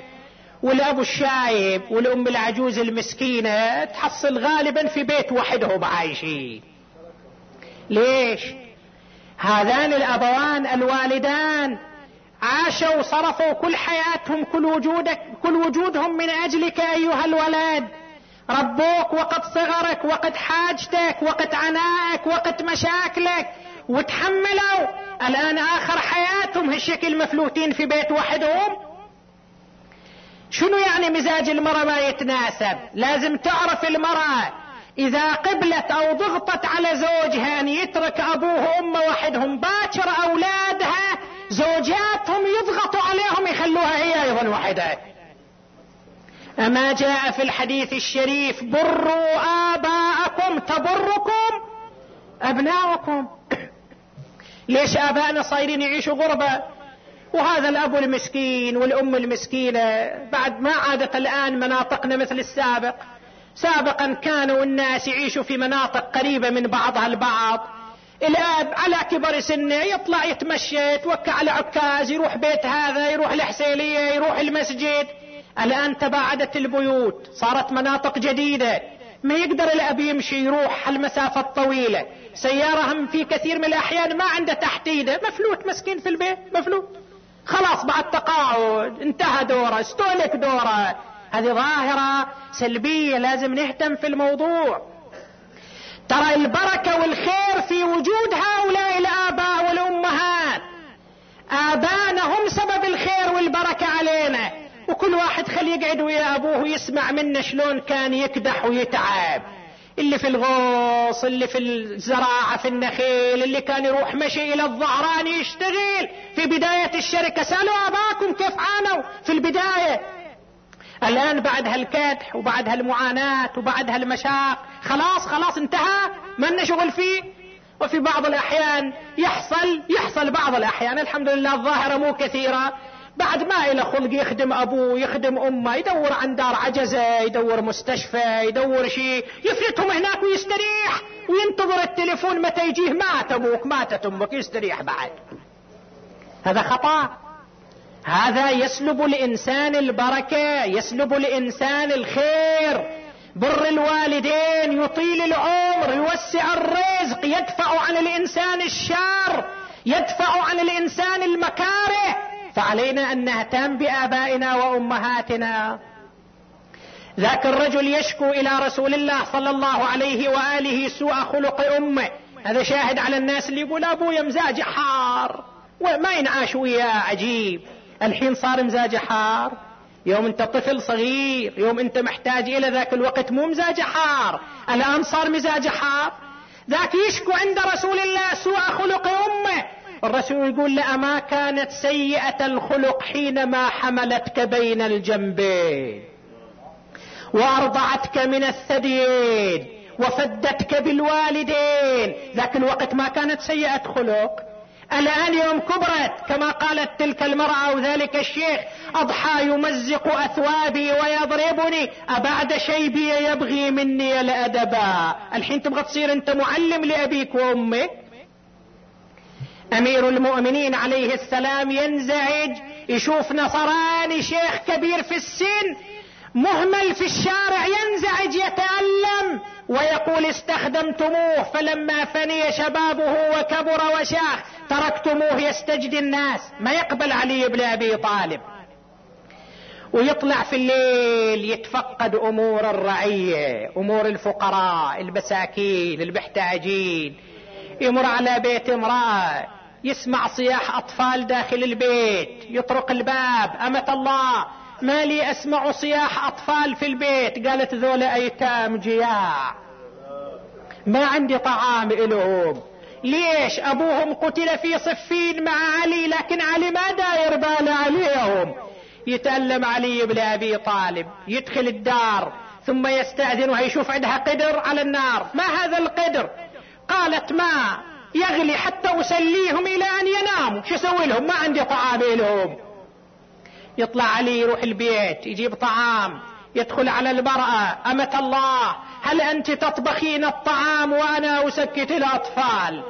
والأبو الشايب والأم العجوز المسكينة تحصل غالبا في بيت وحدهم عايشين. ليش؟ هذان الأبوان الوالدان. عاشوا وصرفوا كل حياتهم كل وجودك كل وجودهم من أجلك أيها الولد. ربوك وقت صغرك وقت حاجتك وقت عنائك وقت مشاكلك. وتحملوا. الآن آخر حياتهم هالشكل مفلوتين في بيت وحدهم. شنو يعني مزاج المرأة ما يتناسب؟ لازم تعرف المرأة. إذا قبلت أو ضغطت على زوجها أن يترك أبوه وأمه وحدهم باكر أولادها زوجاتهم يضغطوا عليهم يخلوها هي أيضا وحده أما جاء في الحديث الشريف بروا آباءكم تبركم أبناؤكم. ليش ابائنا صايرين يعيشوا غربة؟ وهذا الأب المسكين والأم المسكينة بعد ما عادت الآن مناطقنا مثل السابق. سابقا كانوا الناس يعيشوا في مناطق قريبة من بعضها البعض. الاب على كبر سنه يطلع يتمشى يتوكى على عكاز يروح بيت هذا يروح الحسينية يروح المسجد. الآن تباعدت البيوت صارت مناطق جديدة. ما يقدر الأب يمشي يروح المسافة الطويلة. سيارة هم في كثير من الأحيان ما عنده تحتيده مفلوت مسكين في البيت مفلوت. خلاص بعد تقاعد انتهى دوره استهلك دوره. هذه ظاهرة سلبية لازم نهتم في الموضوع. ترى البركة والخير في وجود هؤلاء الآباء والأمهات. آبانا هم سبب الخير والبركة علينا. وكل واحد خلي يقعد ويا أبوه ويسمع منه شلون كان يكدح ويتعب. اللي في الغوص اللي في الزراعة في النخيل اللي كان يروح مشي إلى الظهران يشتغل. في بداية الشركة سألوا أباكم كيف عانوا؟ في البداية الآن بعد هالكدح وبعد هالمعاناة وبعد هالمشاق خلاص خلاص انتهى ما شغل فيه. وفي بعض الأحيان يحصل يحصل بعض الأحيان الحمد لله الظاهرة مو كثيرة. بعد ما إلى خلق يخدم أبوه يخدم أمه يدور عن دار عجزة يدور مستشفى يدور شيء يفلتهم هناك ويستريح. وينتظر التليفون متى يجيه مات أبوك ماتت أمك يستريح بعد. هذا خطأ. هذا يسلب الانسان البركة يسلب الانسان الخير. بر الوالدين يطيل العمر يوسع الرزق يدفع عن الإنسان الشر يدفع عن الإنسان المكاره. فعلينا أن نهتم بآبائنا وأمهاتنا. ذاك الرجل يشكو إلى رسول الله صلى الله عليه وآله سوء خلق أمه. هذا شاهد على الناس اللي يقول أبويا مزاج حار وما ينعاش وياه عجيب. الحين صار مزاجه حار. يوم انت طفل صغير يوم انت محتاج إلى ذاك الوقت مو مزاجه حار. الآن صار مزاجه حار. ذاك يشكو عند رسول الله سوء خلق أمه. الرسول يقول لا ما كانت سيئة الخلق حينما حملتك بين الجنبين وأرضعتك من الثديين. وفدتك بالوالدين. ذاك الوقت ما كانت سيئة خلق. الآن يوم كبرت كما قالت تلك المرأة أو ذلك الشيخ أضحى يمزق أثوابي ويضربني. أبعد شيبي يبغي مني الأدبا الحين تبغى تصير أنت معلم لأبيك وأمك؟ أمير المؤمنين عليه السلام ينزعج يشوف نصراني شيخ كبير في السن مهمل في الشارع ينزعج يتألم. ويقول استخدمتموه فلما فني شبابه وكبر وشاخ تركتموه يستجدي الناس. ما يقبل علي بن أبي طالب. ويطلع في الليل يتفقد أمور الرعية أمور الفقراء المساكين المحتاجين. يمر على بيت امرأة يسمع صياح أطفال داخل البيت يطرق الباب. أمة الله. ما لي أسمع صياح أطفال في البيت قالت ذولا أيتام جياع. ما عندي طعام إلهم. ليش أبوهم قتل في صفين مع علي لكن علي ما داير بال عليهم؟ يتألم علي بن أبي طالب يدخل الدار ثم يستأذن ويشوف عندها قدر على النار. ما هذا القدر؟ قالت ما يغلي حتى أسليهم إلى أن يناموا. شو أسوي لهم؟ ما عندي طعام لهم يطلع علي يروح البيت يجيب طعام يدخل على المرأة أمة الله هل أنت تطبخين الطعام وأنا أسكت الأطفال؟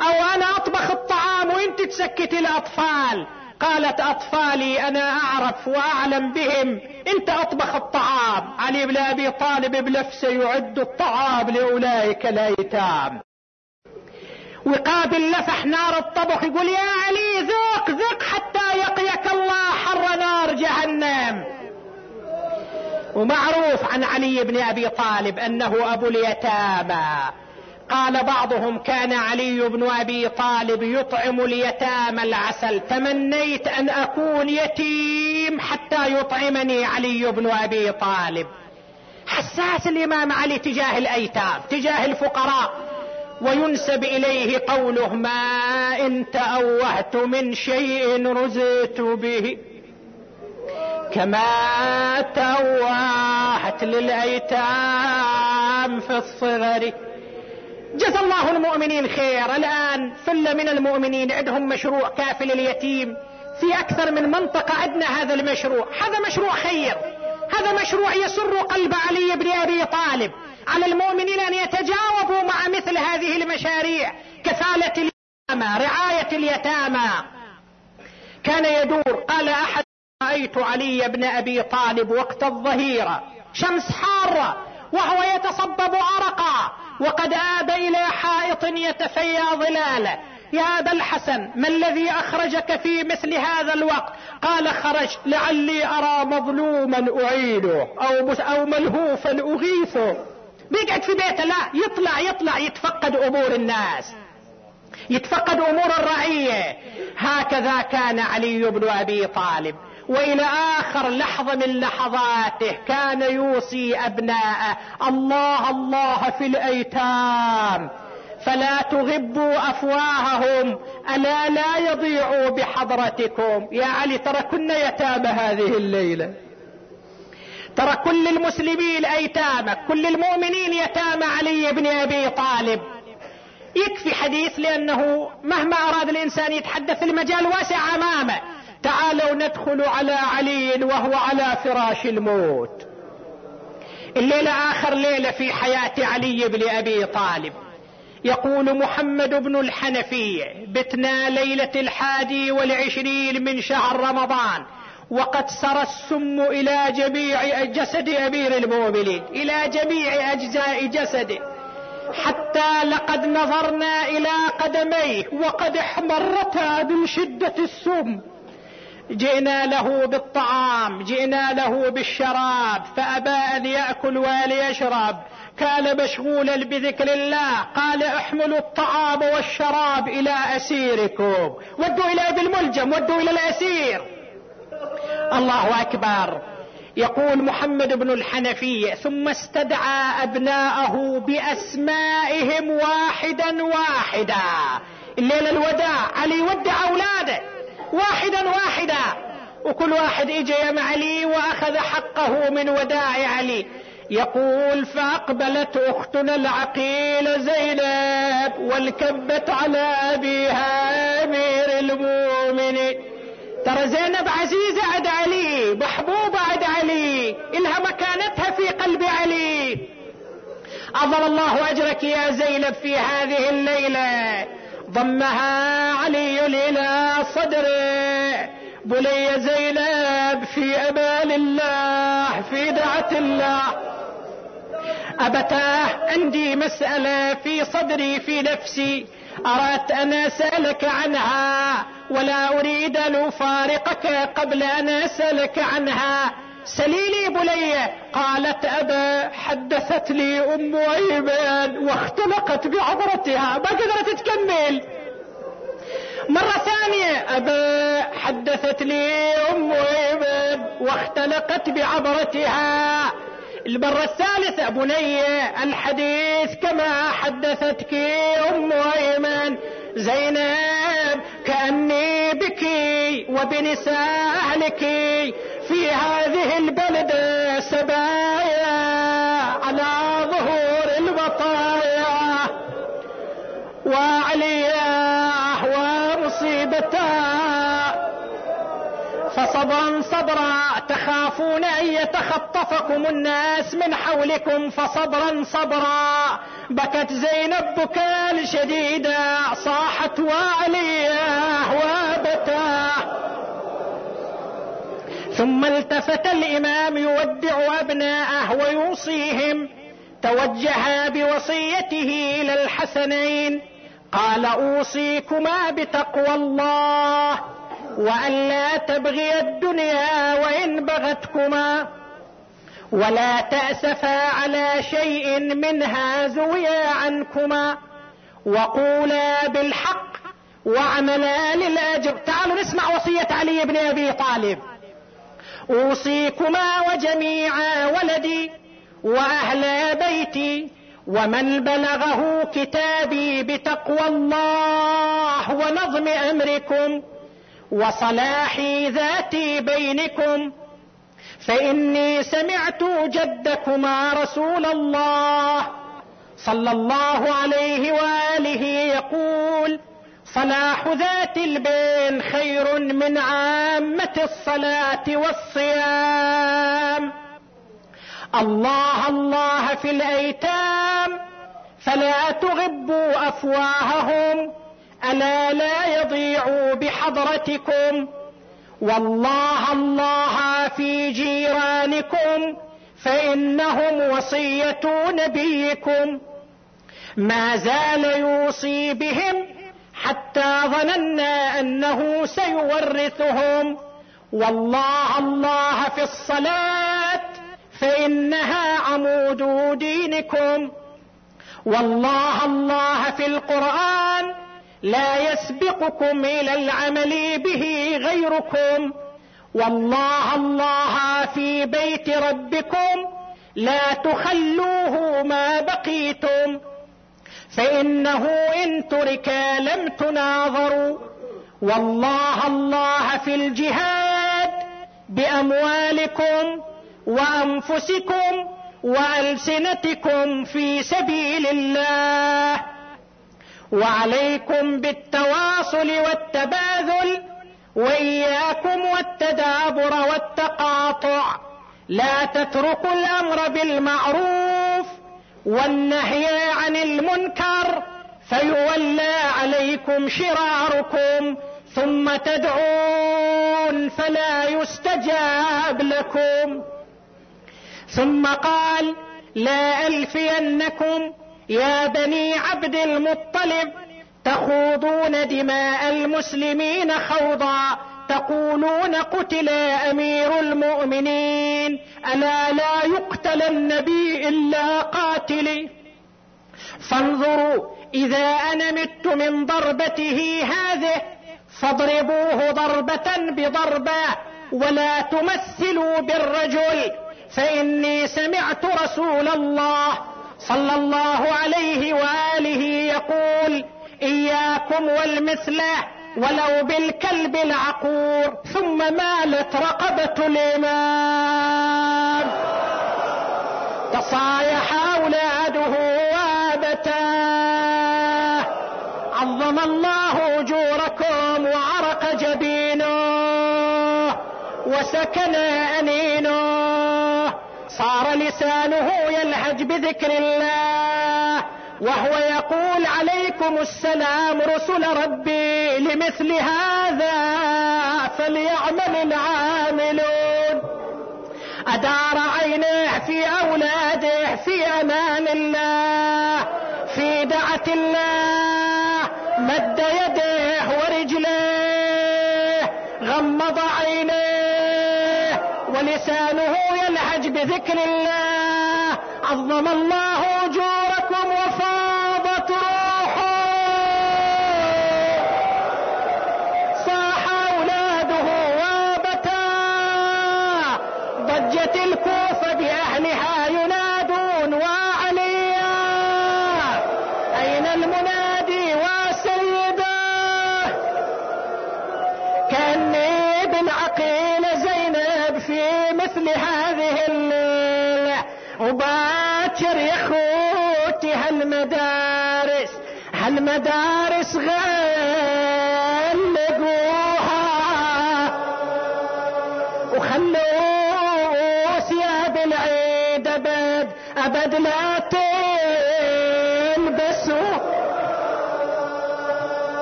أو أنا أطبخ الطعام وأنت تسكت الأطفال؟ قالت أطفالي أنا أعرف وأعلم بهم. أنت أطبخ الطعام. علي بن أبي طالب بنفسه يعد الطعام لأولئك الأيتام. وقابل لفح نار الطبخ يقول يا علي ذوق ذوق حتى نار جهنم. ومعروف عن علي بن أبي طالب أنه أبو اليتامى. قال بعضهم كان علي بن أبي طالب يطعم اليتامى العسل. تمنيت أن أكون يتيم حتى يطعمني علي بن أبي طالب. حساس الإمام علي تجاه الأيتام تجاه الفقراء. وينسب إليه قوله ما إن تأوهت من شيء رزقت به. كما تأوهت للأيتام في الصغر. جزا الله المؤمنين خير. الآن ثلة من المؤمنين عندهم مشروع كافل اليتيم في أكثر من منطقة عندنا هذا المشروع. هذا مشروع خير. هذا مشروع يسر قلب علي بن أبي طالب. على المؤمنين أن يتجاوبوا مع مثل هذه المشاريع. كفالة اليتامى رعاية اليتامى. كان يدور قال أحد رأيت علي بن أبي طالب وقت الظهيرة شمس حارة وهو يتصبب عرقا وقد آب إلى حائط يتفيا ظلاله يا أبا الحسن ما الذي أخرجك في مثل هذا الوقت؟ قال خرج لعلي أرى مظلوما اعينه أو, أو ملهوفا أغيثه. بيقعد في بيته لا يطلع يطلع يتفقد أمور الناس. يتفقد أمور الرعية. هكذا كان علي بن أبي طالب. وإلى آخر لحظة من لحظاته كان يوصي أبناءه الله الله في الأيتام فلا تغبوا أفواههم ألا لا يضيعوا بحضرتكم. يا علي ترى كنا يتامى هذه الليلة. ترى كل المسلمين ايتامى كل المؤمنين يتامى علي بن أبي طالب. يكفي حديث لأنه مهما أراد الإنسان يتحدث المجال واسع أمامه. تعالوا ندخل على علي وهو على فراش الموت. الليلة آخر ليلة في حياة علي بن أبي طالب. يقول محمد بن الحنفية بتنا ليلة الحادي والعشرين من شهر رمضان وقد سرى السم إلى جميع جسد أمير المؤمنين إلى جميع أجزاء جسده. حتى لقد نظرنا إلى قدميه وقد احمرتا من شدة السم. جئنا له بالطعام جئنا له بالشراب فأبى أن يأكل وليشرب كان مشغولا بذكر الله قال احملوا الطعام والشراب إلى أسيركم. ودوا إلى ابي الملجم ودوا إلى الأسير. الله أكبر. يقول محمد بن الحنفية ثم استدعى أبناءه بأسمائهم واحدا واحدا. الليلة الوداع علي ودع أولاده. واحدا واحدا. وكل واحد اجى يا علي وأخذ حقه من وداع علي. يقول فأقبلت أختنا العقيل زينب والكبت على أبيها أمير المؤمنين. ترى زينب عزيزة عند علي محبوبة عند علي إلها مكانتها في قلب علي. أظل الله أجرك يا زينب في هذه الليلة. ضمها علي إلى صدره بلي زينب في أمان الله في دعة الله. أبتاه عندي مسألة في صدري في نفسي. أردت أن أسألك عنها ولا أريد أن أفارقك قبل أن أسألك عنها. سليلي بلية قالت أبا حدثت لي أم أيمن واختلقت بعبرتها ما قدرت تكمل. مرة ثانية أبا حدثت لي أم أيمن واختلقت بعبرتها. المرة الثالثة بني الحديث كما حدثتك أم أيمن. زينب كأني بك وبنساء أهلك. في هذه البلدة سبايا على ظهور البطايا وعلياه ومصيبتاه فصبرا صبرا تخافون أن يتخطفكم الناس من حولكم. فصبرا صبرا بكت زينب بكاء شديدا صاحت وعلياه وابتاه ثم التفت الإمام يودع أبناءه ويوصيهم. توجه بوصيته إلى الحسنين. قال أوصيكما بتقوى الله والا تبغي الدنيا وإن بغتكما. ولا تأسفا على شيء منها زويا عنكما. وقولا بالحق واعملا للأجر. تعالوا نسمع وصية علي بن أبي طالب. أوصيكما وجميع ولدي وأهل بيتي ومن بلغه كتابي بتقوى الله ونظم أمركم وصلاح ذات بينكم فإني سمعت جدكما رسول الله صلى الله عليه وآله يقول صلاح ذات البين خير من عامة الصلاة والصيام. الله الله في الأيتام فلا تغبوا أفواههم ألا لا يضيعوا بحضرتكم. والله الله في جيرانكم فإنهم وصية نبيكم. ما زال يوصي بهم حتى ظننا أنه سيورثهم. والله الله في الصلاة فإنها عمود دينكم. والله الله في القرآن لا يسبقكم إلى العمل به غيركم. والله الله في بيت ربكم لا تخلوه ما بقيتم. فإنه إن ترك لم تناظروا. والله الله في الجهاد بأموالكم وأنفسكم وألسنتكم في سبيل الله. وعليكم بالتواصل والتباذل وإياكم والتدابر والتقاطع. لا تتركوا الأمر بالمعروف. والنهي عن المنكر فيولى عليكم شراركم ثم تدعون فلا يستجاب لكم. ثم قال لا ألفينكم يا بني عبد المطلب تخوضون دماء المسلمين خوضا تقولون قتل أمير المؤمنين ألا لا يقتل النبي إلا قاتلي؟ فانظروا إذا أنا مت من ضربته هذه فاضربوه ضربة بضربة ولا تمثلوا بالرجل فإني سمعت رسول الله صلى الله عليه وآله يقول إياكم والمثله ولو بالكلب العقور ثم مالت رقبة الإمام. تصايح أولاده وابتاه عظم الله أجوركم وعرق جبينه. وسكن أنينه. صار لسانه يلهج بذكر الله. وهو يقول عليكم السلام رسل ربي لمثل هذا فليعمل العاملون. أدار عينه في أولاده في أمان الله في دعة الله مد يديه ورجليه غمض عينيه ولسانه يلهج بذكر الله. عظم الله ضجت الكوفة بأهلها ينادون وعليا. أين المنادي وسيده كأني بالعقيل زينب في مثل هذه الليلة. وباكر يا أخوتي هالمدارس هالمدارس غلقوها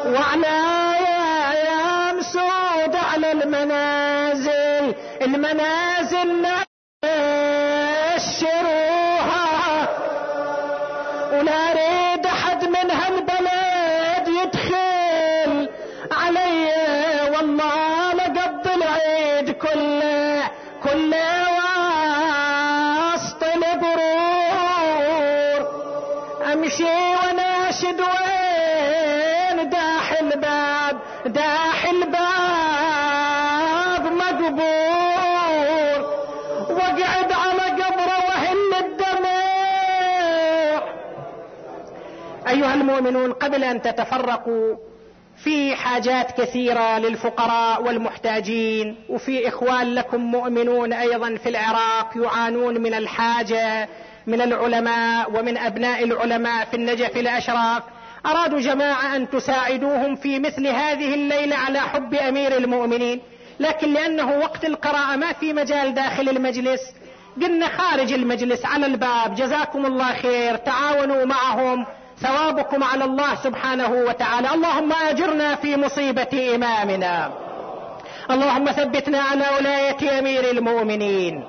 وعلى يا مسود على المنازل. المنازل المؤمنون قبل أن تتفرقوا في حاجات كثيرة للفقراء والمحتاجين وفي إخوان لكم مؤمنون أيضا في العراق يعانون من الحاجة من العلماء ومن أبناء العلماء في النجف الأشراف. أرادوا جماعة أن تساعدوهم في مثل هذه الليلة على حب أمير المؤمنين. لكن لأنه وقت القراءة ما في مجال داخل المجلس قلنا خارج المجلس على الباب جزاكم الله خير تعاونوا معهم ثوابكم على الله سبحانه وتعالى. اللهم أجرنا في مصيبة إمامنا. اللهم ثبتنا على ولايه أمير المؤمنين.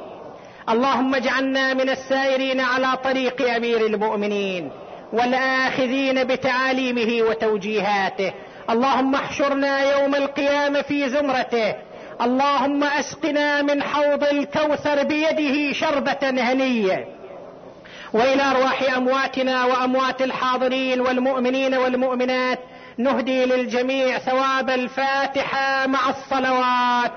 اللهم اجعلنا من السائرين على طريق أمير المؤمنين والآخذين بتعاليمه وتوجيهاته. اللهم احشرنا يوم القيامه في زمرته. اللهم أسقنا من حوض الكوثر بيده شربة هنية. وإلى أرواح أمواتنا وأموات الحاضرين والمؤمنين والمؤمنات نهدي للجميع ثواب الفاتحة مع الصلوات.